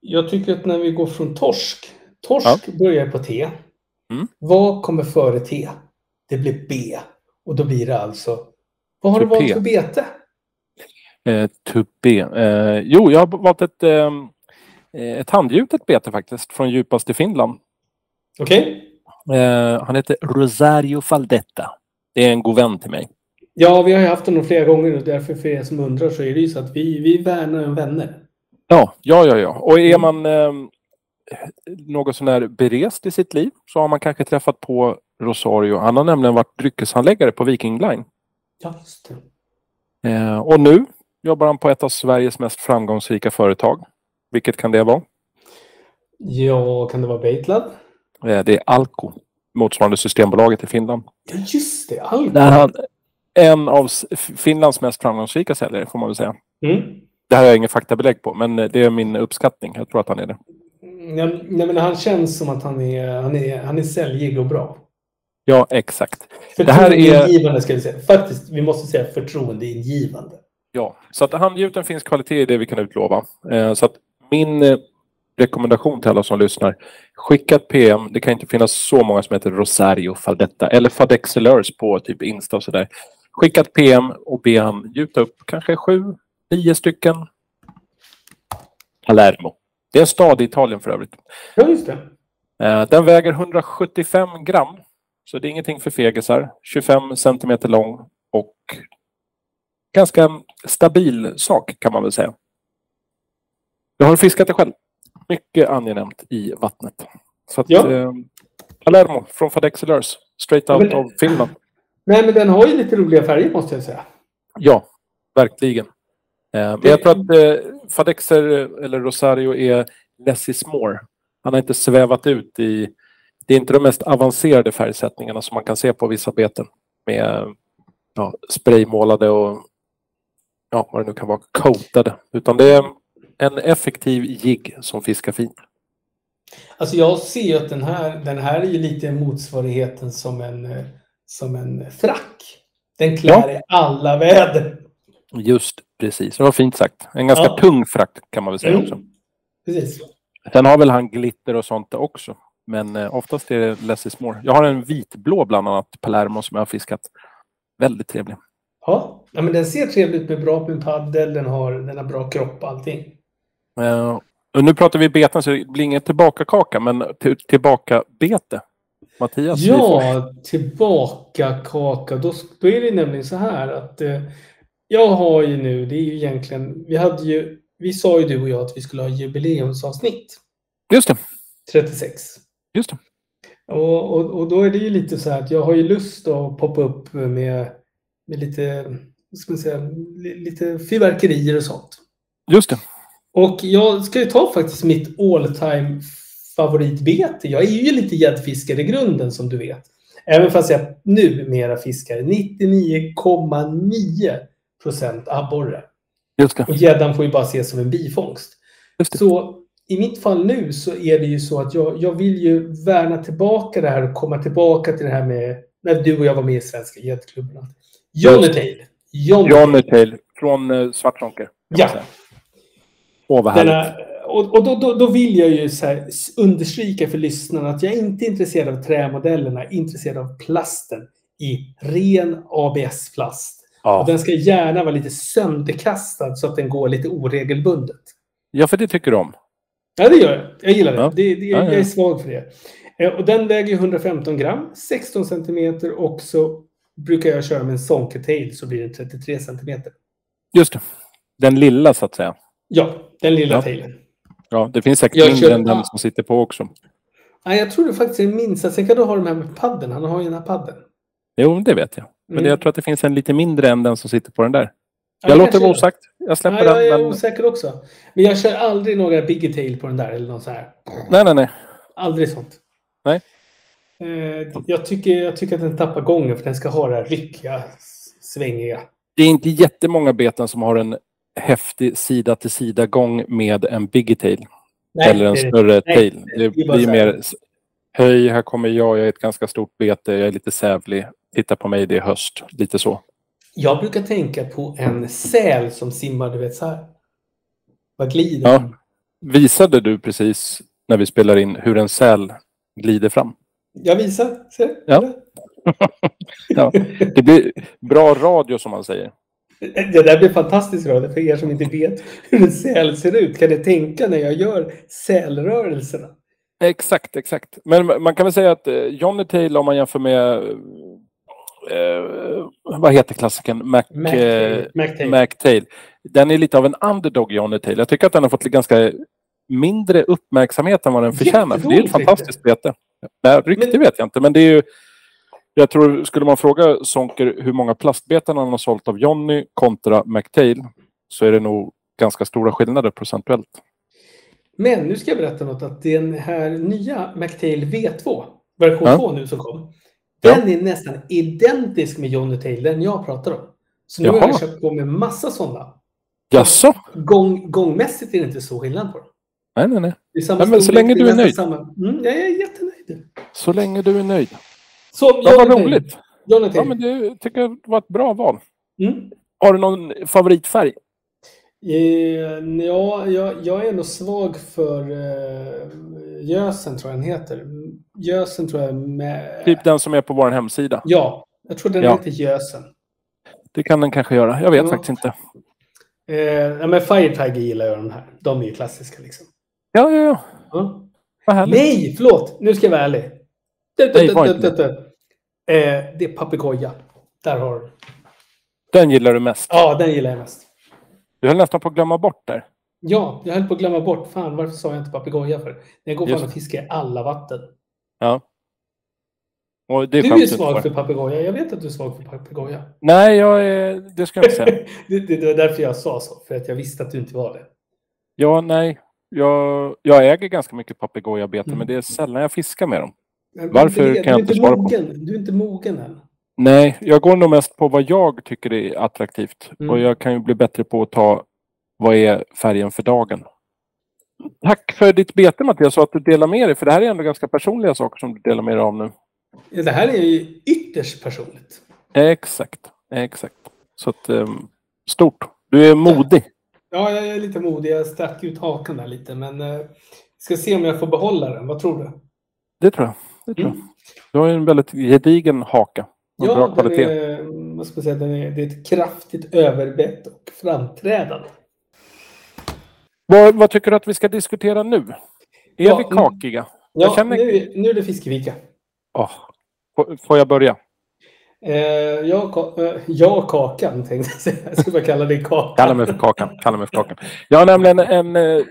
Jag tycker att när vi går från torsk. Torsk börjar på T.
Mm.
Vad kommer före T? Det blir B. Och då blir det alltså... Vad har du
Tupé.
valt för bete?
Eh, tupé. Eh, jo, jag har valt ett, eh, ett handgjutet bete faktiskt. Från djupast i Finland.
Okej?
Eh, han heter Rosario Faldetta. Det är en god vän till mig.
Ja, vi har ju haft honom flera gånger och därför för er som undrar så är det ju så att vi, vi värnar om vänner.
Ja, ja, ja. ja. Och är man eh, något sånär berest i sitt liv så har man kanske träffat på Rosario. Han har nämligen varit dryckeshandläggare på Viking Line.
Ja, just det.
Eh, och nu jobbar han på ett av Sveriges mest framgångsrika företag. Vilket kan det vara?
Ja, kan det vara Baitlab?
Eh, det är Alko, motsvarande Systembolaget i Finland.
Ja, just det.
Där han en av Finlands mest framgångsrika säljare får man väl säga.
Mm.
Det här har jag ingen faktabelägg på, men eh, det är min uppskattning. Jag tror att han är det.
Ja, nej, men han känns som att han är, han är, han är säljig och bra.
Ja, exakt. Det här är-
Förtroendeingivande ska vi säga. Faktiskt, vi måste säga förtroendeingivande.
Ja, så att handgjuten finns kvalitet i det vi kan utlova. Eh, så att min eh, rekommendation till alla som lyssnar. Skicka ett PM. Det kan inte finnas så många som heter Rosario Faldetta eller Fadexelörs på typ Insta och sådär. Skicka ett PM och be han gjuta upp kanske sju, nio stycken. Palermo. Det är en stad i Italien för övrigt.
Ja, just det.
Eh, Den väger 175 gram. Så det är ingenting för fegisar. 25 centimeter lång och ganska stabil sak kan man väl säga. Jag har fiskat det själv. Mycket angenämt i vattnet. Så att,
Ja.
eh, Palermo från Fadexelörs. Straight out of Finland.
Nej, men den har ju lite roliga färger måste jag säga.
Ja, verkligen. Eh, men jag tror att eh, Fadexer eller Rosario är less is more. Han har inte svävat ut i... Det är inte de mest avancerade färgsättningarna som man kan se på vissa beten. Med ja, spraymålade och ja, vad det nu kan vara, coatade. Utan det är en effektiv jigg som fiskar fint.
Alltså jag ser ju att den här, den här är ju lite motsvarigheten som en, eh, som en frack. Den klär
Ja.
i alla väder.
Just precis, det var fint sagt. En ganska
Ja.
tung frakt kan man väl säga
Mm.
också.
Precis.
Sen har väl han glitter och sånt också. Men eh, oftast är det less is more. Jag har en vitblå bland annat, Palermo, som jag har fiskat. Väldigt trevlig.
Ja, ja men den ser trevlig ut med bra med paddel, den har, den har bra kropp och allting.
Eh, och nu pratar vi beten så det blir ingen tillbaka-kaka, men till, tillbaka-bete. Mattias.
Ja, tillbaka kaka. Då, då är det nämligen så här att eh, jag har ju nu, det är ju egentligen, vi hade ju, vi sa ju du och jag att vi skulle ha jubileumsavsnitt.
Just det.
36.
Just det.
Och, och, och då är det ju lite så här att jag har ju lust att poppa upp med, med lite, ska man säga, li- lite fyrverkerier och sånt.
Just det.
Och jag ska ju ta faktiskt mitt all time favoritbete. Jag är ju lite gäddfiskare i grunden som du vet. Även fast jag numera fiskar 99,9 procent abborre. Och gäddan får ju bara ses som en bifångst. Så i mitt fall nu så är det ju så att jag, jag vill ju värna tillbaka det här och komma tillbaka till det här med när du och jag var med i Svenska gäddklubben. Johnny
Just det.
Tail. Johnny
Johnny Tail från eh,
Ja.
Åh, vad härligt.
Denna, och och då, då, då vill jag ju understryka för lyssnarna att jag är inte intresserad av trämodellerna, jag är intresserad av plasten i ren ABS-plast. Och
Ja.
den ska gärna vara lite sönderkastad så att den går lite oregelbundet.
ja, för det tycker du om.
Ja, det gör jag. Jag gillar det.
Ja.
det, det
Ja, ja.
Jag är svag för det. Eh, Och den väger ju 115 gram, 16 centimeter och så brukar jag köra med en Sonke-tail så blir det 33 centimeter.
Just det. Den lilla så att säga.
Ja, den lilla
Ja.
tailen.
Ja, det finns säkert
Jag
mindre än den
ja.
som sitter på också.
Nej, jag tror det faktiskt är minsta. Sen kan du ha de här med padden. Han har ju den här padden.
Jo, det vet jag. Men
Mm.
jag tror att det finns en lite mindre än den som sitter på den där.
Ja,
Jag
det
låter
kanske
vara osagt. Jag släpper
Ja, jag är
den. Men...
osäker också. Men jag kör aldrig några bigger tail på den där eller något så här.
Nej, nej, nej.
Aldrig sånt.
Nej.
Eh, jag, tycker, jag tycker att den tappar gången för den ska ha det här ryckiga, svängiga.
Det är inte jättemånga beten som har en häftig sida till sida gång med en biggie tail.
Nej,
eller en större
Nej,
tail.
det
blir mer... Hej, här kommer jag. Jag är ett ganska stort bete. Jag är lite sävlig. Titta på mig, det är höst. Lite så.
Jag brukar tänka på en säl som simmar, du vet så här. Vad glider
Ja. Visade du precis när vi spelar in hur en säl glider fram?
Jag visar. Se.
Ja. Ja. Det blir bra radio som man säger.
Det där blir fantastiskt radio för er som inte vet hur en säl ser ut. Kan ni tänka när jag gör sälrörelserna?
Exakt, exakt. Men man kan väl säga att eh, Johnny Taylor om man jämför med eh, vad heter klassikern? Mac, eh. Den är lite av en underdog Johnny Taylor. Jag tycker att den har fått ganska mindre uppmärksamhet än vad den förtjänar. För det är ett fantastiskt bete. Nej, rykte
Men-
vet jag inte, men det är ju jag tror, skulle man fråga Sonker hur många plastbeten han har sålt av Johnny kontra McTail så är det nog ganska stora skillnader procentuellt.
Men nu ska jag berätta något att den här nya McTail V2, version
Ja.
2 nu som kom.
Ja.
Den är nästan identisk med Johnny Tail, den jag pratar om. Så nu har
Jaha.
jag köpt på mig massa sådana.
Jaså?
Gång, gångmässigt är det inte så skillnad på dem.
Nej, nej, nej. Nej, men så länge du är nöjd.
Samma. Mm, jag är jättenöjd.
Så länge du är nöjd.
Så,
Ja, vad roligt.
Johnny
Ja, men det tycker jag var ett bra val.
Mm.
Har du någon favoritfärg?
Eh, ja, jag, jag är nog svag för eh, gösen, tror jag den heter. Gösen tror jag med...
Typ den som är på vår hemsida.
Ja, jag tror den
Ja.
heter gösen.
Det kan den kanske göra. Jag vet
Ja.
faktiskt inte.
Eh, men Fire Tiger gillar jag de här. De är ju klassiska liksom.
Ja, ja, ja. Härligt.
Nej, förlåt! Nu ska jag vara ärlig. Du, du,
Nej,
du,
var
du,
inte
du, du. Eh, det är papegoja. Där har du.
Den gillar du mest.
Ja, den gillar jag mest.
Du höll nästan på att glömma bort där.
Ja, jag höll på att glömma bort. Fan, varför sa jag inte papegoja för? Jag går fan och fiskar i alla vatten.
Ja. Och det är
Du är svag för papegoja. Jag vet att du är svag för papegoja.
Nej, jag är... det ska jag inte säga.
det, det, det var därför jag sa så. För att jag visste att du inte var det.
Ja, nej. Jag, jag äger ganska mycket papegojabete,
Mm.
men det är sällan jag fiskar med dem.
Men
Varför
du är-
kan jag inte svara på?
Du är inte mogen än.
Nej, jag går nog mest på vad jag tycker är attraktivt.
Mm.
Och jag kan ju bli bättre på att ta vad är färgen för dagen. Tack för ditt bete Mattias och att du delar med dig. För det här är ändå ganska personliga saker som du delar med dig av nu.
Ja, Det här är ju ytterst personligt.
Exakt, exakt. Så att, ehm, stort. Du är modig.
Ja, jag är lite modig. Jag stack ut hakan där lite. Men eh, ska se om jag får behålla den. Vad tror du?
Det tror jag. Det tror jag.
Mm.
Du har en väldigt gedigen haka. Bra
Ja, den
kvalitet.
är, vad ska säga, är, det är ett kraftigt överbett och framträdande.
Vad, vad tycker du att vi ska diskutera nu? Är
Ja,
vi kakiga?
Ja,
känner-
nu, nu är det fiskevika.
Åh, får, får jag börja?
Eh, jag, ka- eh, jag kakan tänkte jag säga. Jag skulle bara kalla dig kakan.
Kalla mig för Kakan. Kalla mig för Kakan. Jag har nämligen en eh,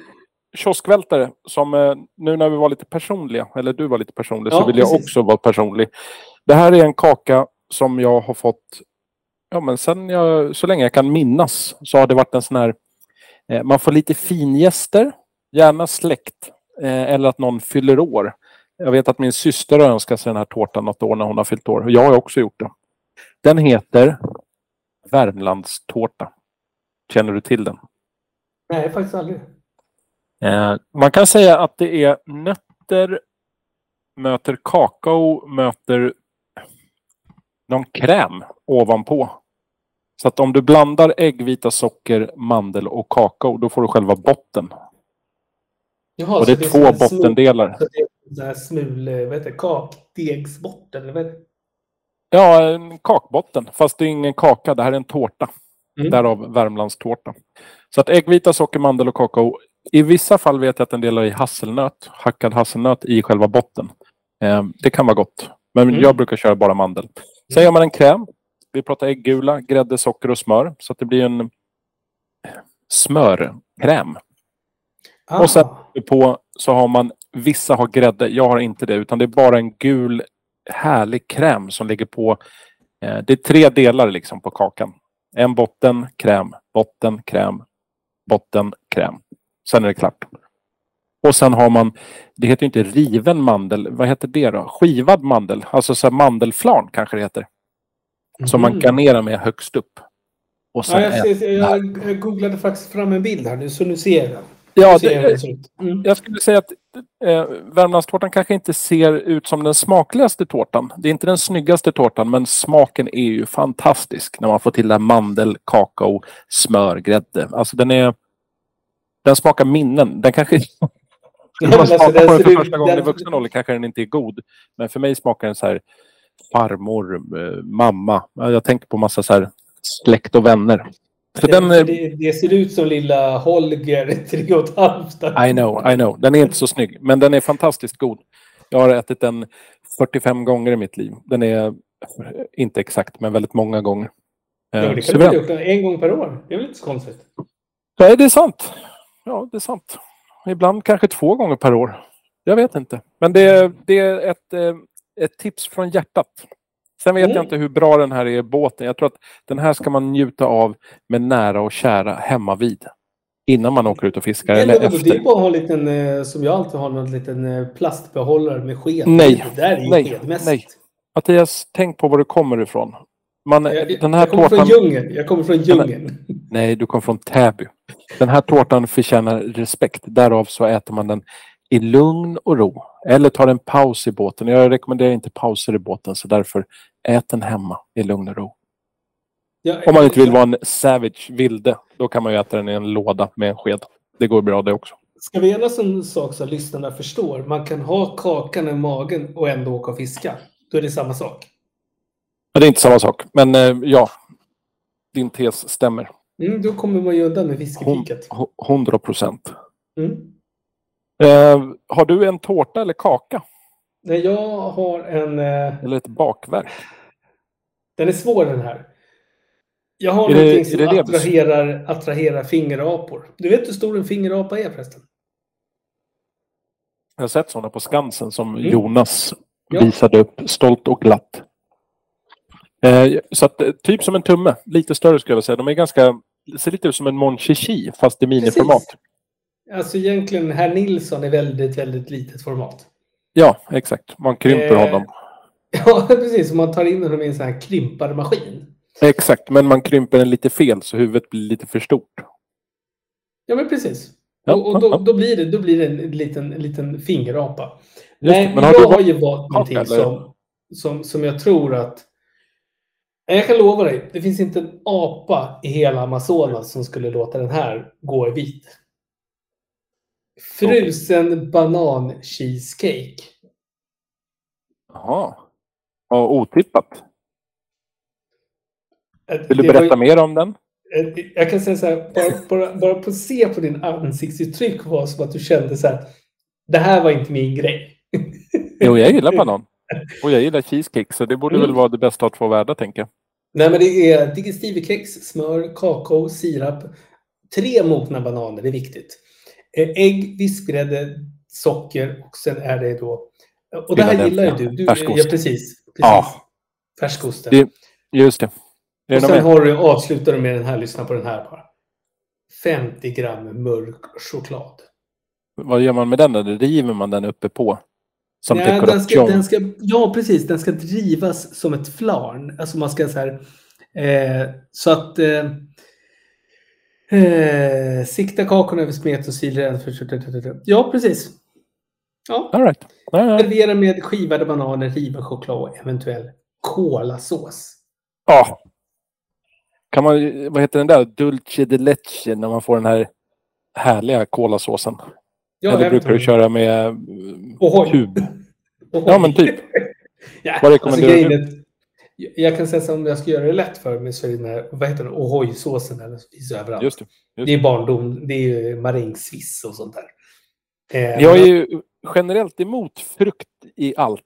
kioskvältare som eh, nu när vi var lite personliga, eller du var lite personlig, så
Ja,
vill jag
precis.
också vara personlig. Det här är en kaka som jag har fått, ja men sen jag, så länge jag kan minnas, så har det varit en sån här, eh, man får lite fingäster, gärna släkt, eh, eller att någon fyller år. Jag vet att min syster har önskat sig den här tårtan något år när hon har fyllt år. Jag har också gjort det. Den heter Värmlandstårta. Känner du till den?
Nej, faktiskt aldrig.
Eh, man kan säga att det är nötter möter kakao möter någon kräm ovanpå. Så att om du blandar äggvita socker, mandel och kakao, då får du själva botten.
Jaha,
och det är
som
två
en smul-
bottendelar.
Så det är smul, eh, vad heter det, kakdegsbotten, eller vad heter det?
Ja, en kakbotten. Fast det är ingen kaka, det här är en tårta.
Mm.
Därav Värmlandstårta. Så att äggvita, socker, mandel och kakao. I vissa fall vet jag att en del har i hasselnöt, hackad hasselnöt i själva botten. Eh, det kan vara gott. Men
Mm.
jag brukar köra bara mandel. Sen gör man en kräm. Vi pratar äggula, grädde, socker och smör. Så att det blir en smörkräm.
Ah,
Och sen- På så har man, vissa har grädde, jag har inte det. Utan det är bara en gul härlig kräm som ligger på. Eh, det är tre delar liksom på kakan. En botten, kräm, botten, kräm, botten, kräm. Sen är det klart. Och sen har man, det heter inte riven mandel, vad heter det då? Skivad mandel, alltså så mandelflarn kanske det heter. Som man
Mhm.
garnerar med högst upp. Och sen
Ja, jag, ser, jag, googlade faktiskt fram en bild här nu, så nu ser jag den.
Ja, det.
Mm.
jag skulle säga att eh, Värmlandstårtan kanske inte ser ut som den smakligaste tårtan. Det är inte den snyggaste tårtan, men smaken är ju fantastisk när man får till det här mandel, kakao, smör, grädde. Alltså den är... Den smakar minnen. Den kanske... När man
alltså,
smakar
den
på den för första gången i
den-
vuxen ålder kanske den inte är god. Men för mig smakar den så här farmor, eh, mamma. Ja, Jag tänker på massa så här släkt och vänner. För den, eh,
det, det ser ut som lilla Holger, tre och ett halvt.
I know, I know. Den är inte så snygg, men den är fantastiskt god. Jag har ätit den 45 gånger i mitt liv. Den är inte exakt, men väldigt många gånger.
Ja,
Eh,
det kan du
suverän.
gjort en gång per år. Det är väl inte så konstigt?
Nej, det är sant. Ja, det är sant. Ibland kanske två gånger per år. Jag vet inte. Men det, det är ett, eh, ett tips från hjärtat. Sen vet
Mm.
jag inte hur bra den här är båten. Jag tror att den här ska man njuta av med nära och kära hemma vid. Innan man åker ut och fiskar
är,
eller
ändå- det är
efter.
bara att ha en liten, eh, som jag alltid har, någon liten eh, plastbehållare med sked.
Nej,
Det där är ju
nej, nej. Mattias, tänk på var du kommer ifrån. Man,
Jag,
den här
jag kommer
tårtan...
från djungeln. Jag kommer från djungeln.
Nej, du kom från Täby. Den här tårtan förtjänar respekt. Därav så äter man den i lugn och ro. Eller tar en paus i båten. Jag rekommenderar inte pauser i båten, så därför ät den hemma i lugn och ro.
Jag-
Om man inte vill vara en savage vilde, då kan man ju äta den i en låda med en sked. Det går bra det också.
Ska vi enas en sak så lyssnarna förstår? Man kan ha kakan i magen och ändå åka och fiska. Då är det samma sak.
Men det är inte samma sak. Men eh, ja, din tes stämmer.
Mm, då kommer man ju undan med fiskepiket.
H- 100 procent.
Mm.
Eh, har du en tårta eller kaka?
Nej, jag har en... Eh,
Eller ett bakverk?
den är svår den här. Jag har
Är det-
någonting
är
som
det
attraherar, attraherar fingerapor. Du vet hur stor en fingerapa är förresten?
Jag har sett sådana på Skansen som
Mm.
Jonas
Ja.
visade upp stolt och glatt. Eh, så att, eh, typ som en tumme. Lite större skulle jag säga. De är ganska, det ser lite ut som en Mon Chichi fast i miniformat.
Alltså egentligen, herr Nilsson är väldigt, väldigt litet format.
Ja, exakt. Man krymper
Eh.
honom.
Ja, precis. Man tar in honom i en sån här krymparmaskin.
Exakt, men man krymper den lite fel så huvudet blir lite för stort.
Ja, men precis.
Ja,
och och då,
ja.
då, blir det, då blir det en liten, en liten fingerapa.
Just
Nej, men
har
jag har ju valt någonting
eller?
som, som, som jag tror att... Jag kan lova dig, det finns inte en apa i hela Amazonas som skulle låta den här gå i vit. Frusen banan cheesecake.
Jaha. Ja, otippat.
Eh,
Vill du
det var
berätta mer om den?
Eh, Jag kan säga så här, bara, bara, bara på se på din ansiktsuttryck var som att du kände så här, det här var inte min grej.
Jo, jag gillar banan. Och jag gillar cheesecake, så det borde
Mm.
väl vara det bästa av två världar, tänker jag.
Nej, men det är digestivekex, smör, kakao, sirap, tre mogna bananer, det är viktigt. Eh, Ägg, vispgrädde, socker och sen är det då... Och det här gillar ju du. du
Färskost.
Ja, precis. precis.
Ja.
Färskosten.
Det- Just det. Är
och
det
sen har du, avslutar du med den här, lyssna på den här bara. 50 gram mörk choklad.
Vad gör man med den? då? River man den uppe på? Som
Nej, den ska, den ska, ja, precis. Den ska drivas som ett flarn. Alltså man ska så här... Eh, så att... Eh, eh, sikta kakorna över smet och sil Ja, precis. Ja.
All right. Ja, ja.
Servera med skivade bananer, riven choklad och eventuell kolasås.
Ja. Kan man, vad heter den där? Dulce de leche när man får den här härliga kolasåsen.
Ja,
Eller brukar du köra med
Ohoj.
tub?
Ohoj.
Ja, men typ.
Ja,
Vad rekommenderar
grejen
du?
är jag- kan säga så om jag ska göra det lätt för mig så är det den här, vad heter den, O'hoy-såsen eller finns överallt.
Just det. Just
Det är barndom, det är marängsviss och sånt där. Eh,
Jag är ju generellt emot frukt i allt.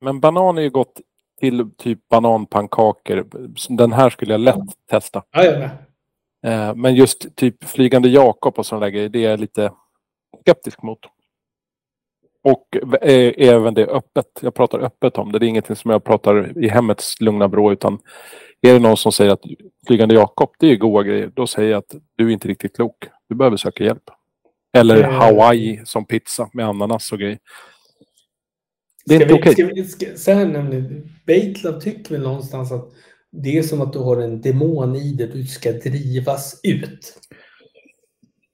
Men banan är ju gott till typ bananpannkakor. Den här skulle jag lätt testa.
Ja, jag med.
Eh, Men just typ Flygande Jakob och sådana där grejer, det är lite skeptisk mot. Och eh, även det öppet. Jag pratar öppet om det. Det är ingenting som jag pratar i hemmets lugna vrå. Utan är det någon som säger att Flygande Jakob, det är goda grejer. Då säger jag att du är inte riktigt klok. Du behöver söka hjälp. Eller
Eh.
Hawaii som pizza med ananas och grejer. Det är
Ska
inte okej.
vi- ska- Så här nämligen, Baitlove tycker väl någonstans att det är som att du har en demon i dig, du ska drivas ut.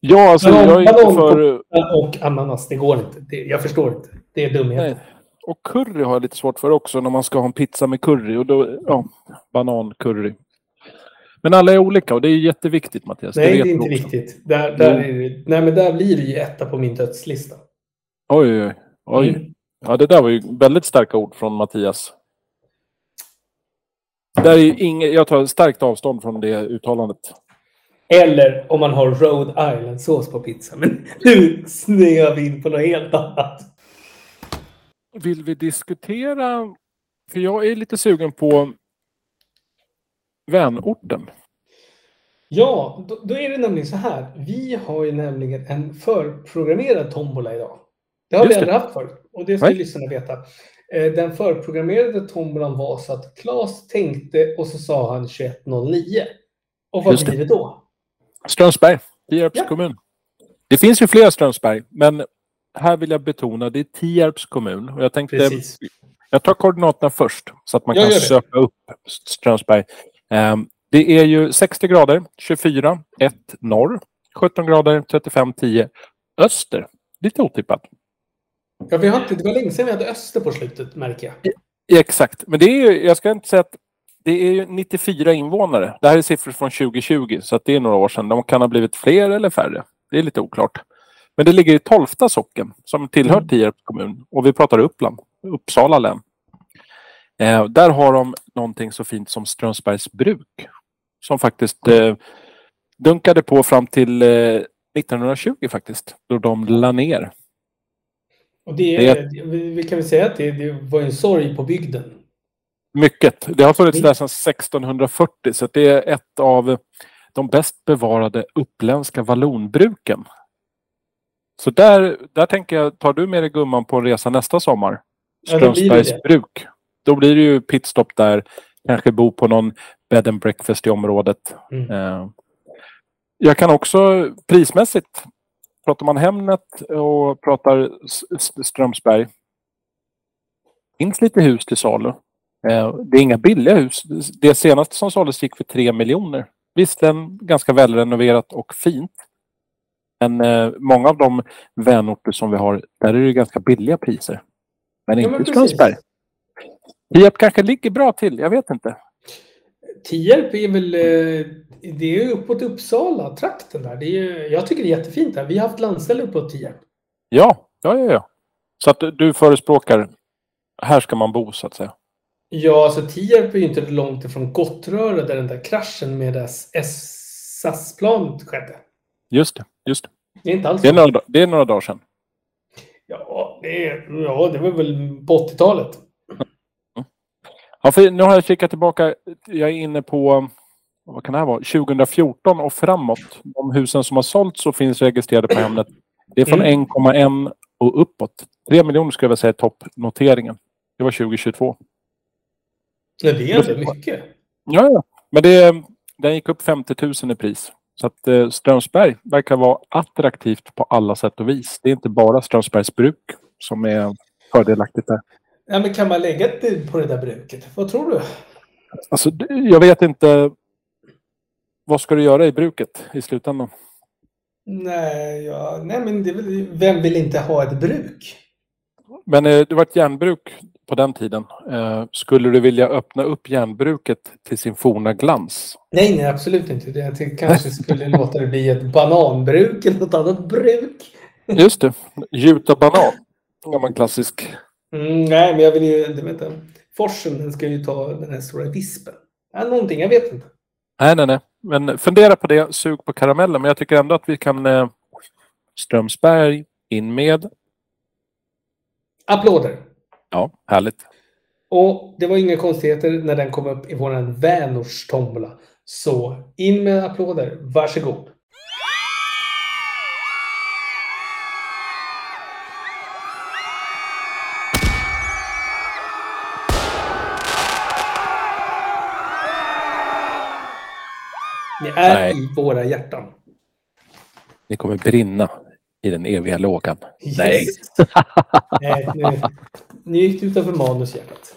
Ja, alltså
Banan-
jag är inte för...
Och ananas, det går inte. Det, jag förstår inte. Det är dumheter.
Nej. Och curry har jag lite svårt för också när man ska ha en pizza med curry. Och då, ja, banancurry. Men alla är olika och det är jätteviktigt Mattias.
Nej,
vet
det är
du
inte
också.
viktigt. Där, där, är det, nej, men där blir det ju etta på min dödslista.
Oj, oj, oj.
Mm.
Ja, det där var ju väldigt starka ord från Mattias. Där är inget, jag tar starkt avstånd från det uttalandet.
Eller om man har Rhode Island-sås på pizza. Men nu snöar vi in på något helt annat.
Vill vi diskutera? För jag är lite sugen på vänorten.
Ja, då, då är det nämligen så här. Vi har ju nämligen en förprogrammerad tombola idag. Det har
Just
vi aldrig haft förut. Och det ska
Nej.
lyssnarna veta. Eh, Den förprogrammerade tombolan var så att Claes tänkte och så sa han 2109. Och vad
Just
blir det då?
Strömsberg, Tierps
Ja.
kommun. Det finns ju flera Strömsberg, men här vill jag betona det är Tierps kommun. Och jag tänkte,
Precis.
jag tar koordinaterna först så att man
Jag
kan söka upp Strömsberg. Ehm, det är ju 60 grader, 24, 1 norr, 17 grader, 35, 10 öster. Lite otippat.
Ja, vi har inte, det var länge sedan vi hade Öster på slutet, märker jag.
Ja, Exakt, men det är ju, jag ska inte säga att det är ju 94 invånare. Det här är siffror från 2020, så det är några år sedan. De kan ha blivit fler eller färre. Det är lite oklart. Men det ligger i Tolfta socken, som tillhör
Mm.
Tierps kommun. Och vi pratar Uppland, Uppsala län. Eh, där har de någonting så fint som Strömsbergs bruk. Som faktiskt eh, dunkade på fram till eh, 1920 faktiskt, då de la ner.
Och det,
Det
vi kan väl säga att det, det var en sorg på bygden.
Mycket. Det har funnits där sedan 1640 så det är ett av de bäst bevarade uppländska vallonbruken. Så där, där tänker jag, tar du med dig gumman på en resa nästa sommar?
Ja, då blir det
Strömsbergs
det.
bruk. Då blir det ju pitstop där. Kanske bo på någon bed and breakfast i området.
Mm.
Eh, Jag kan också prismässigt, pratar man Hemnet och pratar Strömsberg. finns lite hus till salu. Eh, Det är inga billiga hus. Det senaste som såldes gick för 3 miljoner. Visserligen ganska välrenoverat och fint. Men eh, många av de vänorter som vi har, där är det ganska billiga priser. Men
Ja,
inte i. Strömsberg. Tierp kanske ligger bra till, jag vet inte.
Tierp är väl... eh, Det är uppåt Uppsala, trakten där. Det är, jag tycker det är jättefint där. Vi har haft landställe uppåt Tierp.
Ja, ja, ja, ja. Så att du förespråkar, här ska man bo så att säga.
Ja, alltså Tierp är ju inte långt ifrån Gottröra där den där kraschen med SAS-planet skedde.
Just det, just det.
Det är inte alls
Det är några, det är några dagar sedan.
Ja, det, är, ja, det var väl på 80-talet.
Ja, för nu har jag kikat tillbaka. Jag är inne på, vad kan det här vara, 2014 och framåt. De husen som har sålts och finns registrerade på Hemnet. Det är från
Mm.
1,1 och uppåt. 3 miljoner skulle jag vilja säga är toppnoteringen. Det var 2022.
Ja, det är inte mycket.
Ja, ja. Men det, den gick upp 50 000 i pris. Så att eh, Strömsberg verkar vara attraktivt på alla sätt och vis. Det är inte bara Strömsbergs bruk som är fördelaktigt där.
Ja, men kan man lägga ett bud på det där bruket? Vad tror du?
Alltså, det- jag vet inte. Vad ska du göra i bruket i slutändan?
Nej, ja, nej men det vem vill inte ha ett bruk?
Men eh, det var ett järnbruk på den tiden. Eh, skulle du vilja öppna upp järnbruket till sin forna glans?
Nej, nej, absolut inte. Jag tänkte kanske skulle låta det bli ett bananbruk eller något annat bruk.
Just det, gjuta banan. Gammal klassisk.
Mm, nej, men jag vill ju... Vet, forsen den ska ju ta den här stora vispen. Ja, någonting, jag vet inte.
Nej, nej, nej. Men fundera på det. Sug på karamellen. Men jag tycker ändå att vi kan... Eh, Strömsberg in med.
Applåder!
Ja, härligt.
Och det var inga konstigheter när den kom upp i våran Vänors tombola. Så in med applåder. Varsågod! Ni är
Nej.
i våra hjärtan.
Ni kommer brinna i den eviga lågan. Nej.
Yes. Nej, nu, gick det utanför manushjärtat.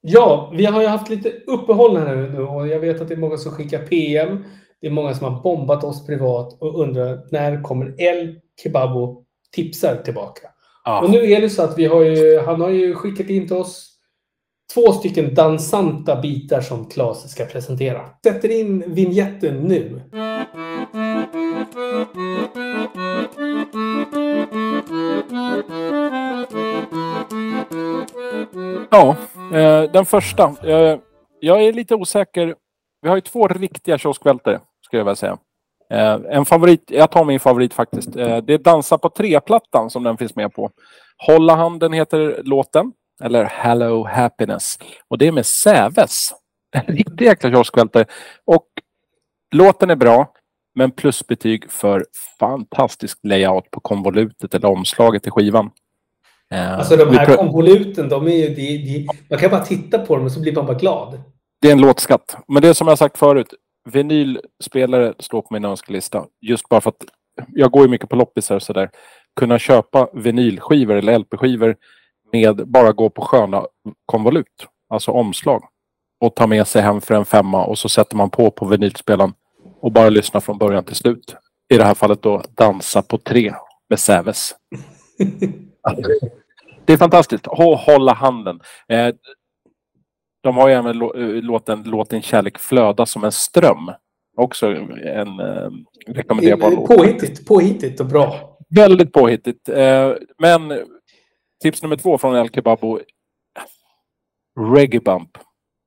Ja, vi har ju haft lite uppehåll här nu och jag vet att det är många som skickar PM Det är många som har bombat oss privat och undrar när kommer El Kebabo tipsar tillbaka.
Ja.
Och nu är det så att vi har ju, han har ju skickat in till oss två stycken dansanta bitar som Claes ska presentera. Sätter in vignetten nu.
Ja, eh, den första. Eh, jag är lite osäker. Vi har ju två riktiga kioskvältare, skulle jag vilja säga. Eh, en favorit, jag tar min favorit faktiskt. Eh, det är Dansa på tre-plattan som den finns med på. Hålla handen heter låten. Eller Hello Happiness. Och det är med Säves. En riktig jäkla kioskvältare. Och låten är bra. Men plusbetyg för fantastisk layout på konvolutet eller omslaget till skivan. Eh,
Alltså de här konvoluten, de är ju... De, de, man kan bara titta på dem och så blir man bara glad.
Det är en låtskatt. Men det är som jag sagt förut. Vinylspelare står på min önskelista. Just bara för att jag går ju mycket på loppisar och sådär. Kunna köpa vinylskivor eller LP-skivor med bara gå på sköna konvolut. Alltså omslag. Och ta med sig hem för en femma och så sätter man på på vinylspelaren och bara lyssna från början till slut. I det här fallet då Dansa på tre med Säves. Det är fantastiskt. Hå- Hålla handen. Eh, de har ju även eh, låten Låt din kärlek flöda som en ström. Också en eh, rekommenderbar låt.
Påhittigt, påhittigt och bra.
Väldigt påhittigt. Men tips nummer två från El Kebabo. Reggae Bump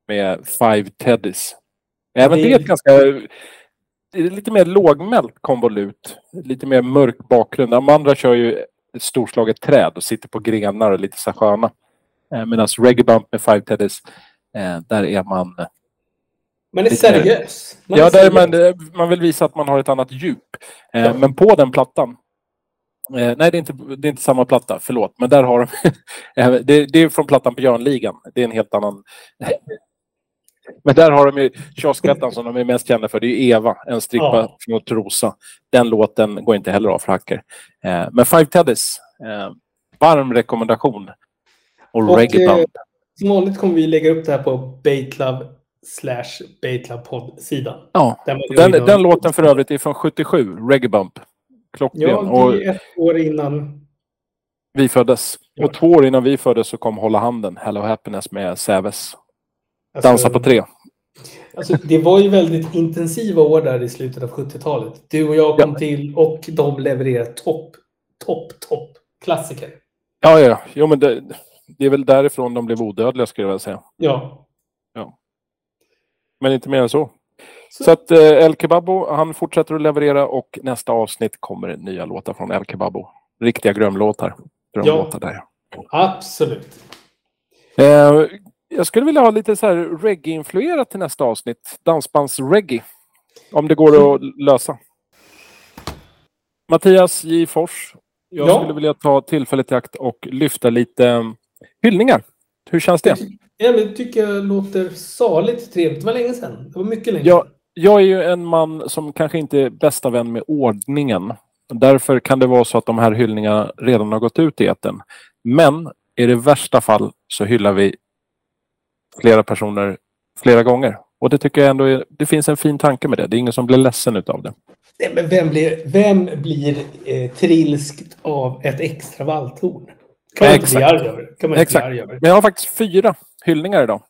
med Five Teddies. Även
Det-
det är ett ganska... Det är lite mer lågmält konvolut. Lite mer mörk bakgrund. De andra kör ju ett storslaget träd och sitter på grenar och lite så sköna. Eh, Medan Reggae Bump med Five Teddies, eh, där är man...
Man är
Lite
seriös. Man
Ja, där är
seriös.
man, man vill visa att man har ett annat djup. Eh,
Ja.
Men på den plattan. Eh, nej, det är, inte, det är inte samma platta, förlåt. Men där har de... eh, det, det är från plattan Björnligan. Det är en helt annan... Men där har de ju kioskettan som de är mest kända för. Det är Eva, en strippa
Ja.
från Trosa. Den låten går inte heller av för hacker. Eh, men Five Teddies, eh, varm rekommendation. Och,
Och,
Reggae
eh. Som vanligt kommer vi lägga upp det här på Baitlove slash Baitlove podd-sidan.
Ja, den,
och-
den låten för övrigt är från 77, Reggae Bump. Klockren.
Ja, det är ett år innan.
vi föddes. Och två år innan vi föddes så kom Hålla handen, Hello Happiness med Säves.
Alltså,
Dansa på tre.
Alltså, det var ju väldigt intensiva år där i slutet av 70-talet. Du och jag kom till och de levererade topp, topp, topp klassiker.
Ja, ja. Jo, men det, det är väl därifrån de blev odödliga skulle jag vilja säga.
Ja.
Men inte mer än så.
Så-
Så att eh, El Kebabo, han fortsätter att leverera och nästa avsnitt kommer nya låtar från El Kebabo. Riktiga drömlåtar. Drömlåtar där.
Absolut.
Eh, jag skulle vilja ha lite så här reggae-influerat till nästa avsnitt. Dansbands-reggae. Om det går att lösa. Mattias J. Fors. Jag
Ja.
skulle vilja ta tillfället i akt och lyfta lite eh, hyllningar. Hur känns det?
Ja, men det tycker jag låter saligt trevligt. Det var länge sedan. Det var mycket länge
Ja,
sedan.
jag är ju en man som kanske inte är bästa vän med ordningen. Därför kan det vara så att de här hyllningarna redan har gått ut i etern. Men i det värsta fall så hyllar vi flera personer flera gånger. Och det tycker jag ändå är, det finns en fin tanke med det. Det är ingen som blir ledsen utav det.
Nej, men vem blir, vem blir eh, trilskt av ett extra valthorn? Kan man inte bli
Exakt.
arg över. Kan man inte
Exakt.
bli arg.
Men jag har faktiskt fyra hyllningar idag.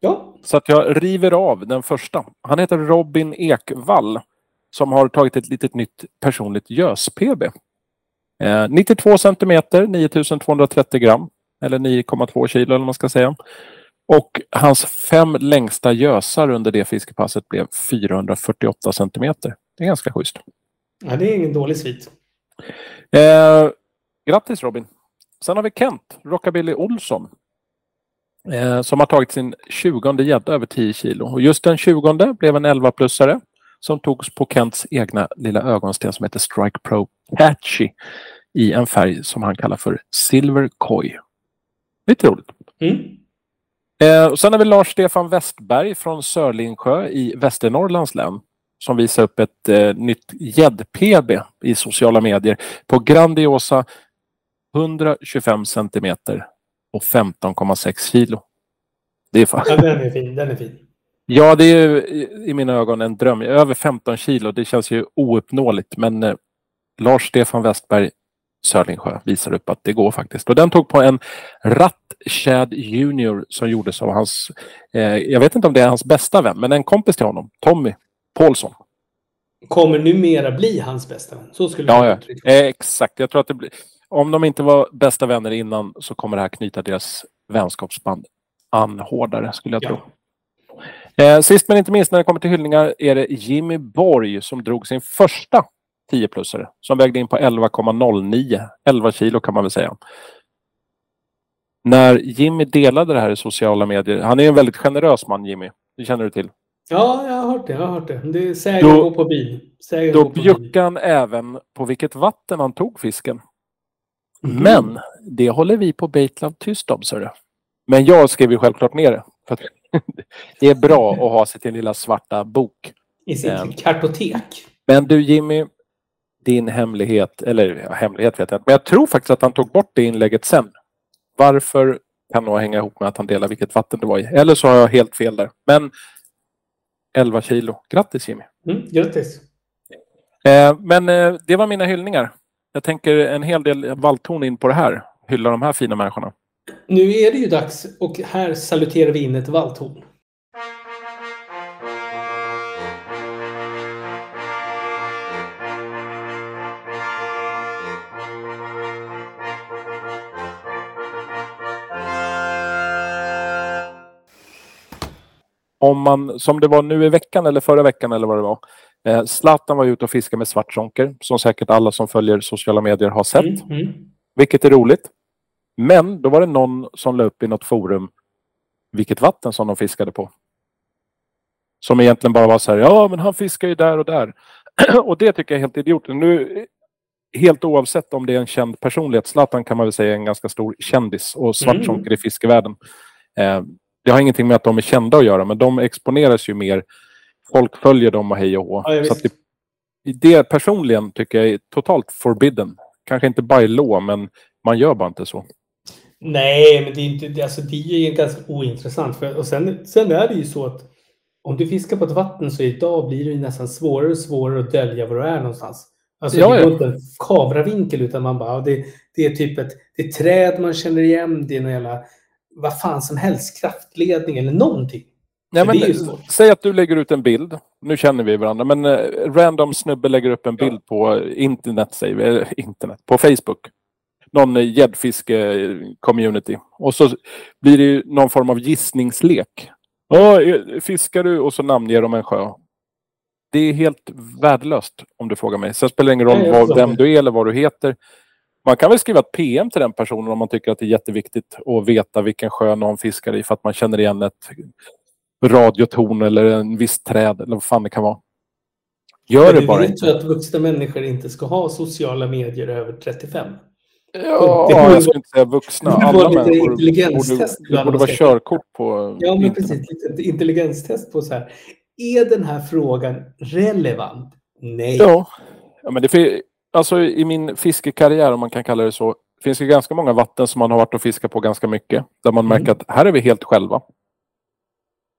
Ja.
Så att jag river av den första. Han heter Robin Ekvall. Som har tagit ett litet nytt personligt gös-PB. Eh, 92 centimeter, 9230 gram. Eller 9,2 kilo eller vad man ska säga. Och hans fem längsta gösar under det fiskepasset blev 448 centimeter. Det är ganska schysst.
ja, det är ingen dålig svit.
Eh, grattis Robin! Sen har vi Kent Rockabilly Olsson. Eh, som har tagit sin 20 gädda över 10 kilo. Och just den 20 blev en 11-plussare. Som togs på Kents egna lilla ögonsten som heter Strike Pro Patchy. I en färg som han kallar för Silver Koi. Lite roligt.
Mm.
Eh, och sen har vi Lars-Stefan Westberg från Sörlingsjö i Västernorrlands län. Som visar upp ett eh, nytt gädd-PB i sociala medier på grandiosa 125 centimeter och 15,6 kilo. Det är, fan,
Ja, den är fin. Den är fin.
Ja, det är ju i- mina ögon en dröm. Över 15 kilo, det känns ju ouppnåeligt. Men eh, Lars Stefan Westberg Sörlingsjö visar upp att det går faktiskt. Och den tog på en Rattchad Junior som gjordes av hans, eh, jag vet inte om det är hans bästa vän, men en kompis till honom, Tommy Paulsson.
Kommer numera bli hans bästa vän. Så skulle
Ja,
jag
ja. Eh, exakt. Jag tror att det blir, om de inte var bästa vänner innan så kommer det här knyta deras vänskapsband an hårdare skulle jag tro.
Ja.
Eh, sist men inte minst när det kommer till hyllningar är det Jimmy Borg som drog sin första 10-plussare som vägde in på 11,09. 11 kilo kan man väl säga. När Jimmy delade det här i sociala medier, han är en väldigt generös man Jimmy, det känner du till.
ja, jag har hört det. Jag har hört det. det är sägen
Då-
på bil. Sägen
Då bjuckade han även på vilket vatten han tog fisken.
Mhm.
Men det håller vi på Baitlove tyst om, så Men jag skrev ju självklart ner det. För det är bra att ha sin lilla svarta bok.
I sitt
Ehm.
kartotek.
Men du Jimmy, din hemlighet, eller ja, hemlighet vet jag inte, men jag tror faktiskt att han tog bort det inlägget sen. Varför kan nog hänga ihop med att han delar vilket vatten det var i. Eller så har jag helt fel där. Men 11 kilo. Grattis Jimmy!
Mm, grattis.
Eh, men eh, det var mina hyllningar. Jag tänker en hel del vallton in på det här. Hylla de här fina människorna.
Nu är det ju dags och här saluterar vi in ett valthorn.
Om man, som det var nu i veckan eller förra veckan eller vad det var. Eh, Zlatan var ute och fiskade med svartsonker. Som säkert alla som följer sociala medier har sett.
Mm, mm.
Vilket är roligt. Men då var det någon som la upp i något forum vilket vatten som de fiskade på. Som egentligen bara var så här, ja men han fiskar ju där och där. och det tycker jag är helt idiotiskt. Nu, helt oavsett om det är en känd personlighet, Zlatan kan man väl säga är en ganska stor kändis och svartsonker i fiskevärlden. Eh, det har ingenting med att de är kända att göra, men de exponeras ju mer. Folk följer dem och hej och hå.
Ja,
så det, det personligen tycker jag är totalt forbidden. Kanske inte by law, men man gör bara inte så.
Nej, men det är inte, alltså, det är ju ganska ointressant. För, och sen, sen är det ju så att om du fiskar på ett vatten så idag blir det nästan svårare och svårare att dölja var du är någonstans. Alltså
Ja,
det går inte en kameravinkel utan man bara, det, det är typ ett, det är träd man känner igen, det är någon jävla, vad fan som helst, kraftledning eller någonting. Så
men, säg att du lägger ut en bild. Nu känner vi varandra, men eh, random snubbe lägger upp en bild på internet, säger vi, eh, internet, på Facebook. Någon eh, gäddfiske-community. Och så blir det ju någon form av gissningslek. Ja, eh, fiskar du? Och så namnger de en sjö. Det är helt värdelöst om du frågar mig. Sen spelar det ingen roll vad, vem du är eller vad du heter. Man kan väl skriva ett PM till den personen om man tycker att det är jätteviktigt att veta vilken sjö någon fiskar i för att man känner igen ett radiotorn eller en viss träd eller vad fan det kan vara. Gör
Men
det
du
bara
vet
inte.
ju att vuxna människor inte ska ha sociala medier över 35.
Ja, jag skulle inte säga vuxna. Alla människor borde, det borde
de
vara körkort på
Ja, men
internet.
precis. Lite intelligenstest på så här. Är den här frågan relevant? Nej.
Ja. ja men det alltså i min fiskekarriär, om man kan kalla det så, finns det ganska många vatten som man har varit och fiskat på ganska mycket. Där man
Mm.
märker att här är vi helt själva.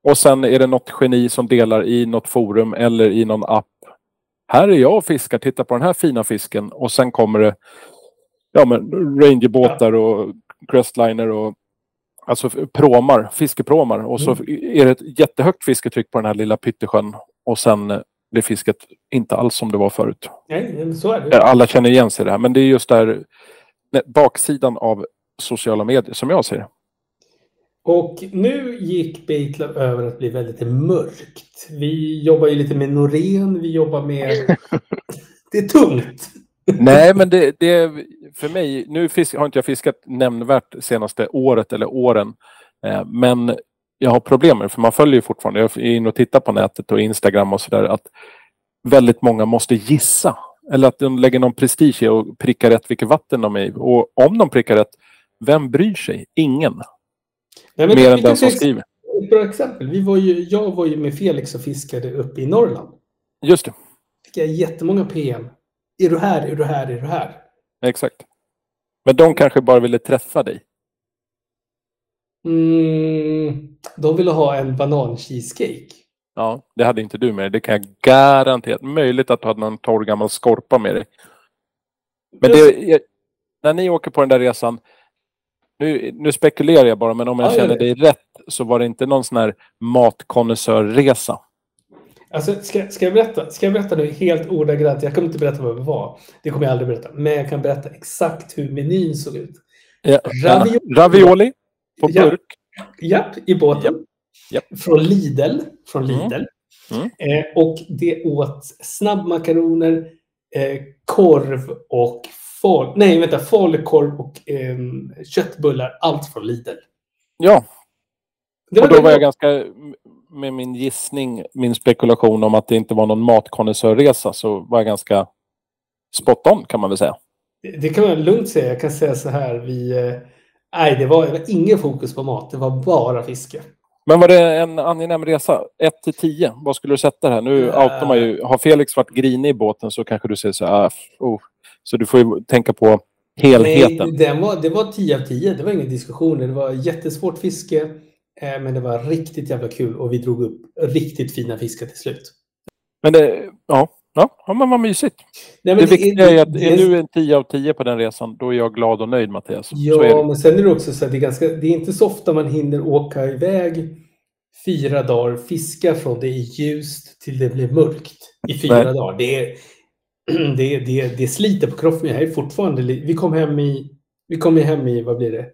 Och sen är det något geni som delar i något forum eller i någon app. Här är jag och fiskar, titta på den här fina fisken. Och sen kommer det ja, men rangerbåtar och crestliner och alltså pråmar, fiskepråmar. Och så är det ett jättehögt fisketryck på den här lilla pyttesjön. Och sen blir fisket inte alls som det var förut.
Nej, så är det.
Alla känner igen sig i det här, men det är just där baksidan av sociala medier som jag ser det.
Och nu gick Baitlove över att bli väldigt mörkt. Vi jobbar ju lite med Norén, vi jobbar med... det är tungt.
Nej, men det, det för mig, nu fisk, har inte jag fiskat nämnvärt senaste året eller åren. Eh, men jag har problem med det, för man följer ju fortfarande, jag är inne och tittar på nätet och Instagram och sådär, att väldigt många måste gissa. Eller att de lägger någon prestige i och prickar rätt vilket vatten de är i. Och om de prickar rätt, vem bryr sig? Ingen.
Nej,
Mer än den som skriver.
Ett bra exempel. Vi var ju, jag var ju med Felix och fiskade uppe i Norrland.
Just det,
Fick jag jättemånga PM. Är du här? Är du här? Är du här?
exakt. Men de kanske bara ville träffa dig.
Mm, de ville ha en banan-cheesecake.
Ja, det hade inte du med dig. Det kan jag garantera. Möjligt att du hade någon torr gammal skorpa med dig. Men det, när ni åker på den där resan, nu, nu spekulerar jag bara, men om jag
Ja,
känner
det.
dig rätt så var det inte någon sån här matkonnässörresa.
Alltså, ska, ska, jag berätta? ska jag berätta nu helt ordagrant? Jag kommer inte berätta vad det var. Det kommer jag aldrig berätta. Men jag kan berätta exakt hur menyn såg ut.
Ja,
Ravioli.
Ravioli på burk.
Japp, i båten.
Japp.
Från Lidl. Från
Mm.
Lidl.
Mm.
Eh, och det åt snabbmakaroner, eh, korv och fol... Nej, vänta. Falukorv och eh, köttbullar. Allt från Lidl.
Ja,
Det
och då
det
var jag ganska, med min gissning, min spekulation om att det inte var någon matkonnässörresa, så var jag ganska spot on kan man väl säga.
Det kan man lugnt säga. Jag kan säga så här. Vi, eh, nej, det var, det var ingen fokus på mat. Det var bara fiske.
Men var det en angenäm resa? 1 till 10, vad skulle du sätta det här? Nu
Ja.
outar man ju, har Felix varit grinig i båten så kanske du säger så här, ah, oh. så du får ju tänka på helheten.
Nej, den var, det var 10 av 10. Det var ingen diskussion. Det var jättesvårt fiske. Eh, men det var riktigt jävla kul och vi drog upp riktigt fina fiskar till slut.
Men det, ja, ja, ja men vad mysigt.
Nej,
Det
men
viktiga är att
det-
är du en 10 av 10 på den resan, då är jag glad och nöjd Mattias.
Ja,
det.
men sen är det också så att det är, ganska, det är inte så ofta man hinner åka iväg fyra dagar, fiska från det är ljust till det blir mörkt i fyra
Nej.
dagar. Det, är, det, det, det sliter på kroppen. Jag är fortfarande, vi kom hem i, vi kom hem i, vad blir det?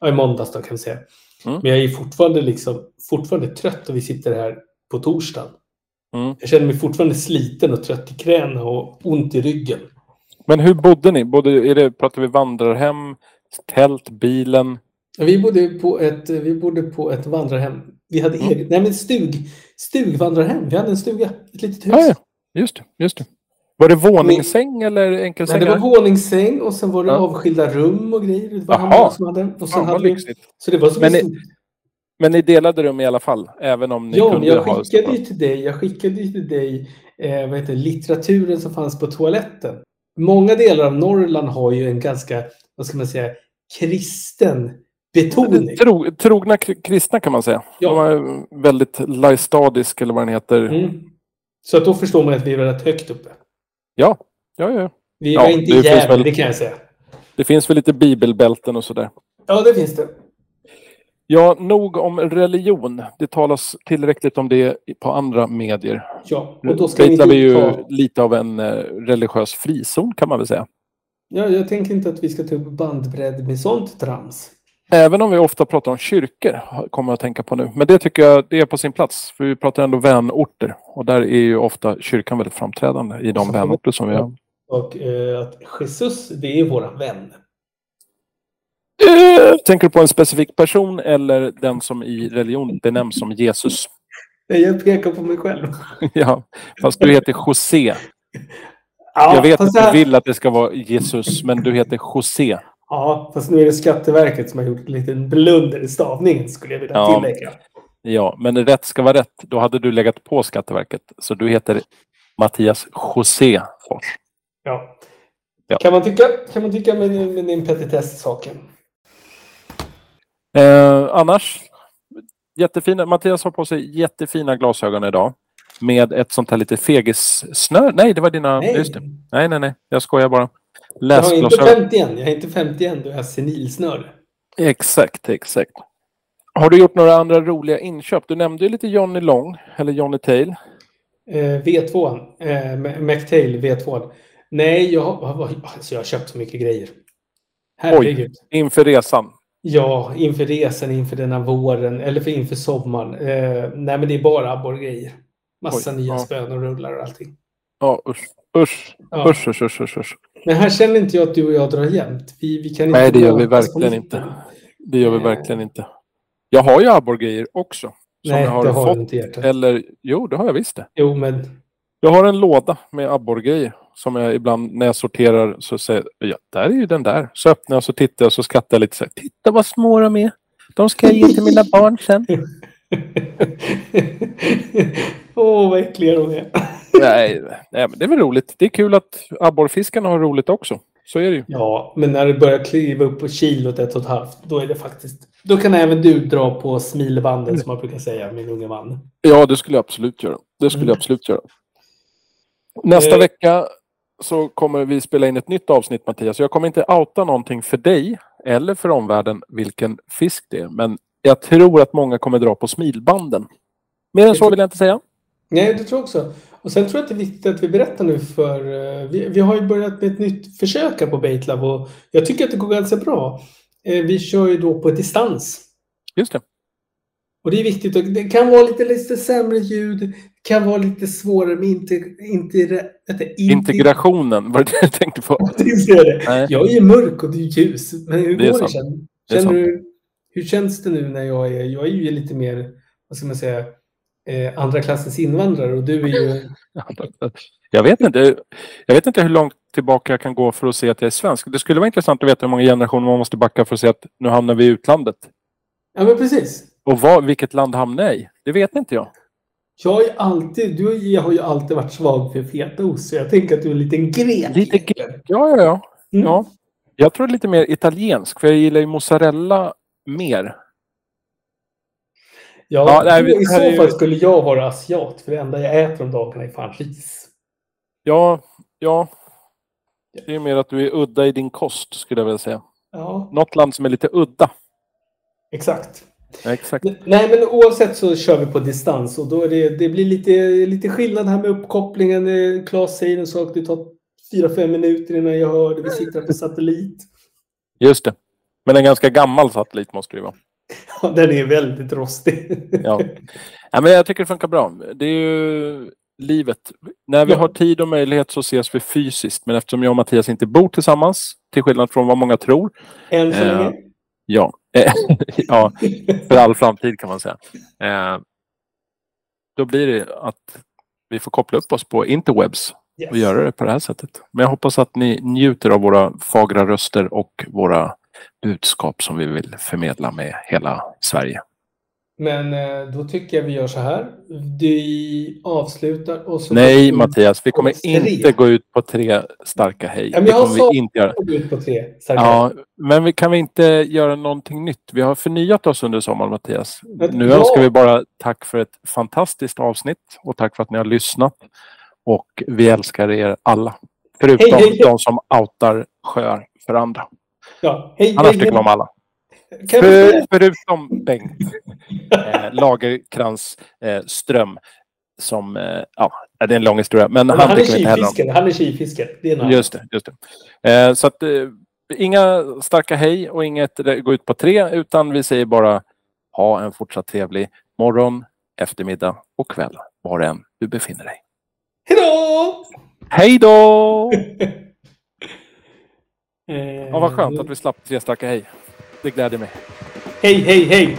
Ja, i måndags då kan vi säga.
Mm.
Men jag är fortfarande, liksom, fortfarande trött och vi sitter här på torsdagen.
Mm.
Jag känner mig fortfarande sliten och trött i knäna och ont i ryggen.
Men hur bodde ni? Bodde, är det, pratar vi vandrarhem, tält, bilen?
Vi bodde på ett, vi bodde på ett vandrarhem. Vi hade
Mm.
eget, nej men stug, stugvandrarhem. Vi hade en stuga, ett litet hus.
Ja, ja. Just det, just det. Var det våningssäng eller
Nej,
enkelsäng?
det var våningssäng och sen var det
Ja.
avskilda rum och grejer. Det var han som hade. Och sen
vad
hade vi, så det var som
Men
en
Men ni delade rum i alla fall, även om ni
Ja,
kunde
jag
ha...
skickade ju till dig, jag skickade ju till dig eh, vad heter, litteraturen som fanns på toaletten. Många delar av Norrland har ju en ganska, vad ska man säga, kristen betoning.
Tro, trogna kri- kristna kan man säga.
Ja.
De är väldigt laistadisk eller vad den heter.
Mm. Så att då förstår man att vi var rätt högt uppe.
Ja, ja, ja.
Vi
Ja,
var inte
väl-
det kan jag säga.
Det finns väl lite bibelbälten och sådär.
Ja, det finns det.
Ja, nog om religion. Det talas tillräckligt om det på andra medier.
Ja, och då ska vi inte
vi ju
ta...
lite av en eh, religiös frizon kan man väl säga.
Ja, jag tänker inte att vi ska ta upp bandbredd med sånt trams.
Även om vi ofta pratar om kyrkor, kommer jag att tänka på nu. Men det tycker jag det är på sin plats. För vi pratar ändå vänorter. Och där är ju ofta kyrkan väldigt framträdande i de vänorter som vi har.
Och eh, att Jesus, det är våran vän.
Tänker du på en specifik person eller den som i religion benämns som Jesus?
Jag pekar på mig själv.
ja, fast du heter José.
Ja,
Jag vet att
här-
du vill att det ska vara Jesus, men du heter José.
Ja, fast nu är det Skatteverket som har gjort en liten blunder i stavningen, skulle jag vilja
Ja.
tillägga.
Ja, men rätt ska vara rätt. Då hade du legat på Skatteverket. Så du heter Mattias José Fors.
Ja.
Ja.
Kan man tycka, kan man tycka med, med din petitess-saken?
Eh, annars, jättefina. Mattias har på sig jättefina glasögon idag. Med ett sånt här lite fegissnör. Nej, det var dina...
Nej,
Just det. Nej, nej, nej. Jag skojar bara.
jag har inte
Läsglasögon.
50 än. Jag är inte 50 än, då är jag senilsnörd.
Exakt, exakt. Har du gjort några andra roliga inköp? Du nämnde ju lite Johnny Long, eller Johnny Tail.
Eh, V2, eh, McTail V2. Nej, jag har, alltså jag har köpt så mycket grejer. Herregud.
Inför resan.
Ja, inför resan, inför denna våren, eller för inför sommaren. Eh, nej, men det är bara abborrgrejer. Massa
Oj,
nya
ja.
spön och rullar och allting.
Ja, usch. Usch,
Ja.
usch, usch, usch, usch, usch.
Men här känner inte jag att du och jag drar jämnt. Vi, vi kan inte
Nej, det gör vi verkligen inte. Det gör vi
Nej.
verkligen inte. Jag har ju abborrgrejer också. Som
Nej,
jag har
det har
fått.
du inte hjärtat.
Eller, jo, det har jag visst det.
Jo, men
Jag har en låda med abborrgrejer. Som jag ibland när jag sorterar så säger jag, ja, där är ju den där. Så öppnar jag så tittar jag så skrattar jag lite så här, Titta vad små de är. De ska jag ge till mina barn sen.
Åh, vad äckliga de är.
nej, nej, men det är väl roligt. Det är kul att abborrfiskarna har roligt också. Så är det ju.
Ja, men när det börjar kliva upp på kilot ett och ett halvt, då är det faktiskt Då kan även du dra på smilbanden som man brukar säga, min unge man.
Ja, det skulle jag absolut göra. Det skulle jag
Mm.
absolut göra. Nästa
Eh.
vecka så kommer vi spela in ett nytt avsnitt Mattias. Jag kommer inte outa någonting för dig eller för omvärlden vilken fisk det är. Men jag tror att många kommer dra på smilbanden. Mer än så vill jag inte säga.
Nej, det tror jag också. Och sen tror jag att det är viktigt att vi berättar nu för... eh, Vi, vi har ju börjat med ett nytt försök här på Baitlab och jag tycker att det går ganska bra. Eh, Vi kör ju då på distans.
Just det.
Och det är viktigt. Det kan vara lite, lite sämre ljud. Kan vara lite svårare med inte, inte, vänta, inte,
Integrationen var det det jag tänkte på.
Jag det. Är ju mörk och du är ljus. Men hur
Det
går det Känner
sant.
du, hur känns det nu när jag är... Jag är ju lite mer, vad ska man säga, eh, andra klassens invandrare och du är ju...
Jag vet inte. Jag vet inte hur långt tillbaka jag kan gå för att se att jag är svensk. Det skulle vara intressant att veta hur många generationer man måste backa för att se att nu hamnar vi i utlandet.
Ja, men precis.
Och vad, vilket land hamnar jag i? Det vet inte jag.
Jag har ju alltid, du har ju alltid varit svag för fetaost, så jag tänker att du är en liten grek.
Lite gre- Ja, ja, ja.
Mm.
ja. Jag tror lite mer italiensk, för jag gillar ju mozzarella mer.
Ja,
Ja, nej,
I så
är ju-
fall skulle jag vara asiat, för det enda jag äter om dagarna är fan ris.
Ja, ja. Det är mer att du är udda i din kost, skulle jag vilja säga.
Ja,
Något land som är lite udda.
exakt.
Exakt.
Nej, men oavsett så kör vi på distans och då är det, det blir lite, lite skillnad här med uppkopplingen. Eh, Claes säger en sak, det tar fyra fem minuter innan jag hör det. Vi sitter på satellit.
Just det. Men en ganska gammal satellit måste det ju vara.
Ja, Den är väldigt rostig.
Ja. ja, men jag tycker det funkar bra. Det är ju livet. När vi
Ja.
har tid och möjlighet så ses vi fysiskt. Men eftersom jag och Mattias inte bor tillsammans, till skillnad från vad många tror.
Än så
Eh,
länge.
Eh, ja för all framtid kan man säga. Eh, Då blir det att vi får koppla upp oss på interwebs
Yes.
och göra det på det här sättet. Men jag hoppas att ni njuter av våra fagra röster och våra budskap som vi vill förmedla med hela Sverige.
Men eh, då tycker jag vi gör så här. Vi avslutar och så...
Nej, Mattias, vi kommer inte gå ut på tre starka hej.
Ja, men jag sa-
vi inte göra.
ut på tre. starka.
Ja, men vi kan vi inte göra någonting nytt? Vi har förnyat oss under sommaren, Mattias.
Men-
Nu
ja.
önskar vi bara tack för ett fantastiskt avsnitt och tack för att ni har lyssnat. Och vi älskar er alla. Förutom
Hej, hej, hej.
de som outar sjöar för andra.
Ja. Hej,
Annars
hej,
tycker vi om alla. För, förutom Bengt eh, Lagerkrans eh, Ström. Som, eh, ja, det är en lång historia. Men
Men
han,
han är tjuvfiskare. Han är.
Just det. Just det. Eh, så att, eh, inga starka hej och inget eh, gå ut på tre utan vi säger bara ha en fortsatt trevlig morgon, eftermiddag och kväll var än du befinner dig.
Hej då!
Hej då! Ja, vad skönt att vi slapp tre starka hej. Det gläder mig.
Hej, hej, hej!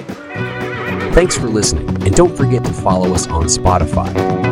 Thanks for listening, and don't forget to follow us on Spotify.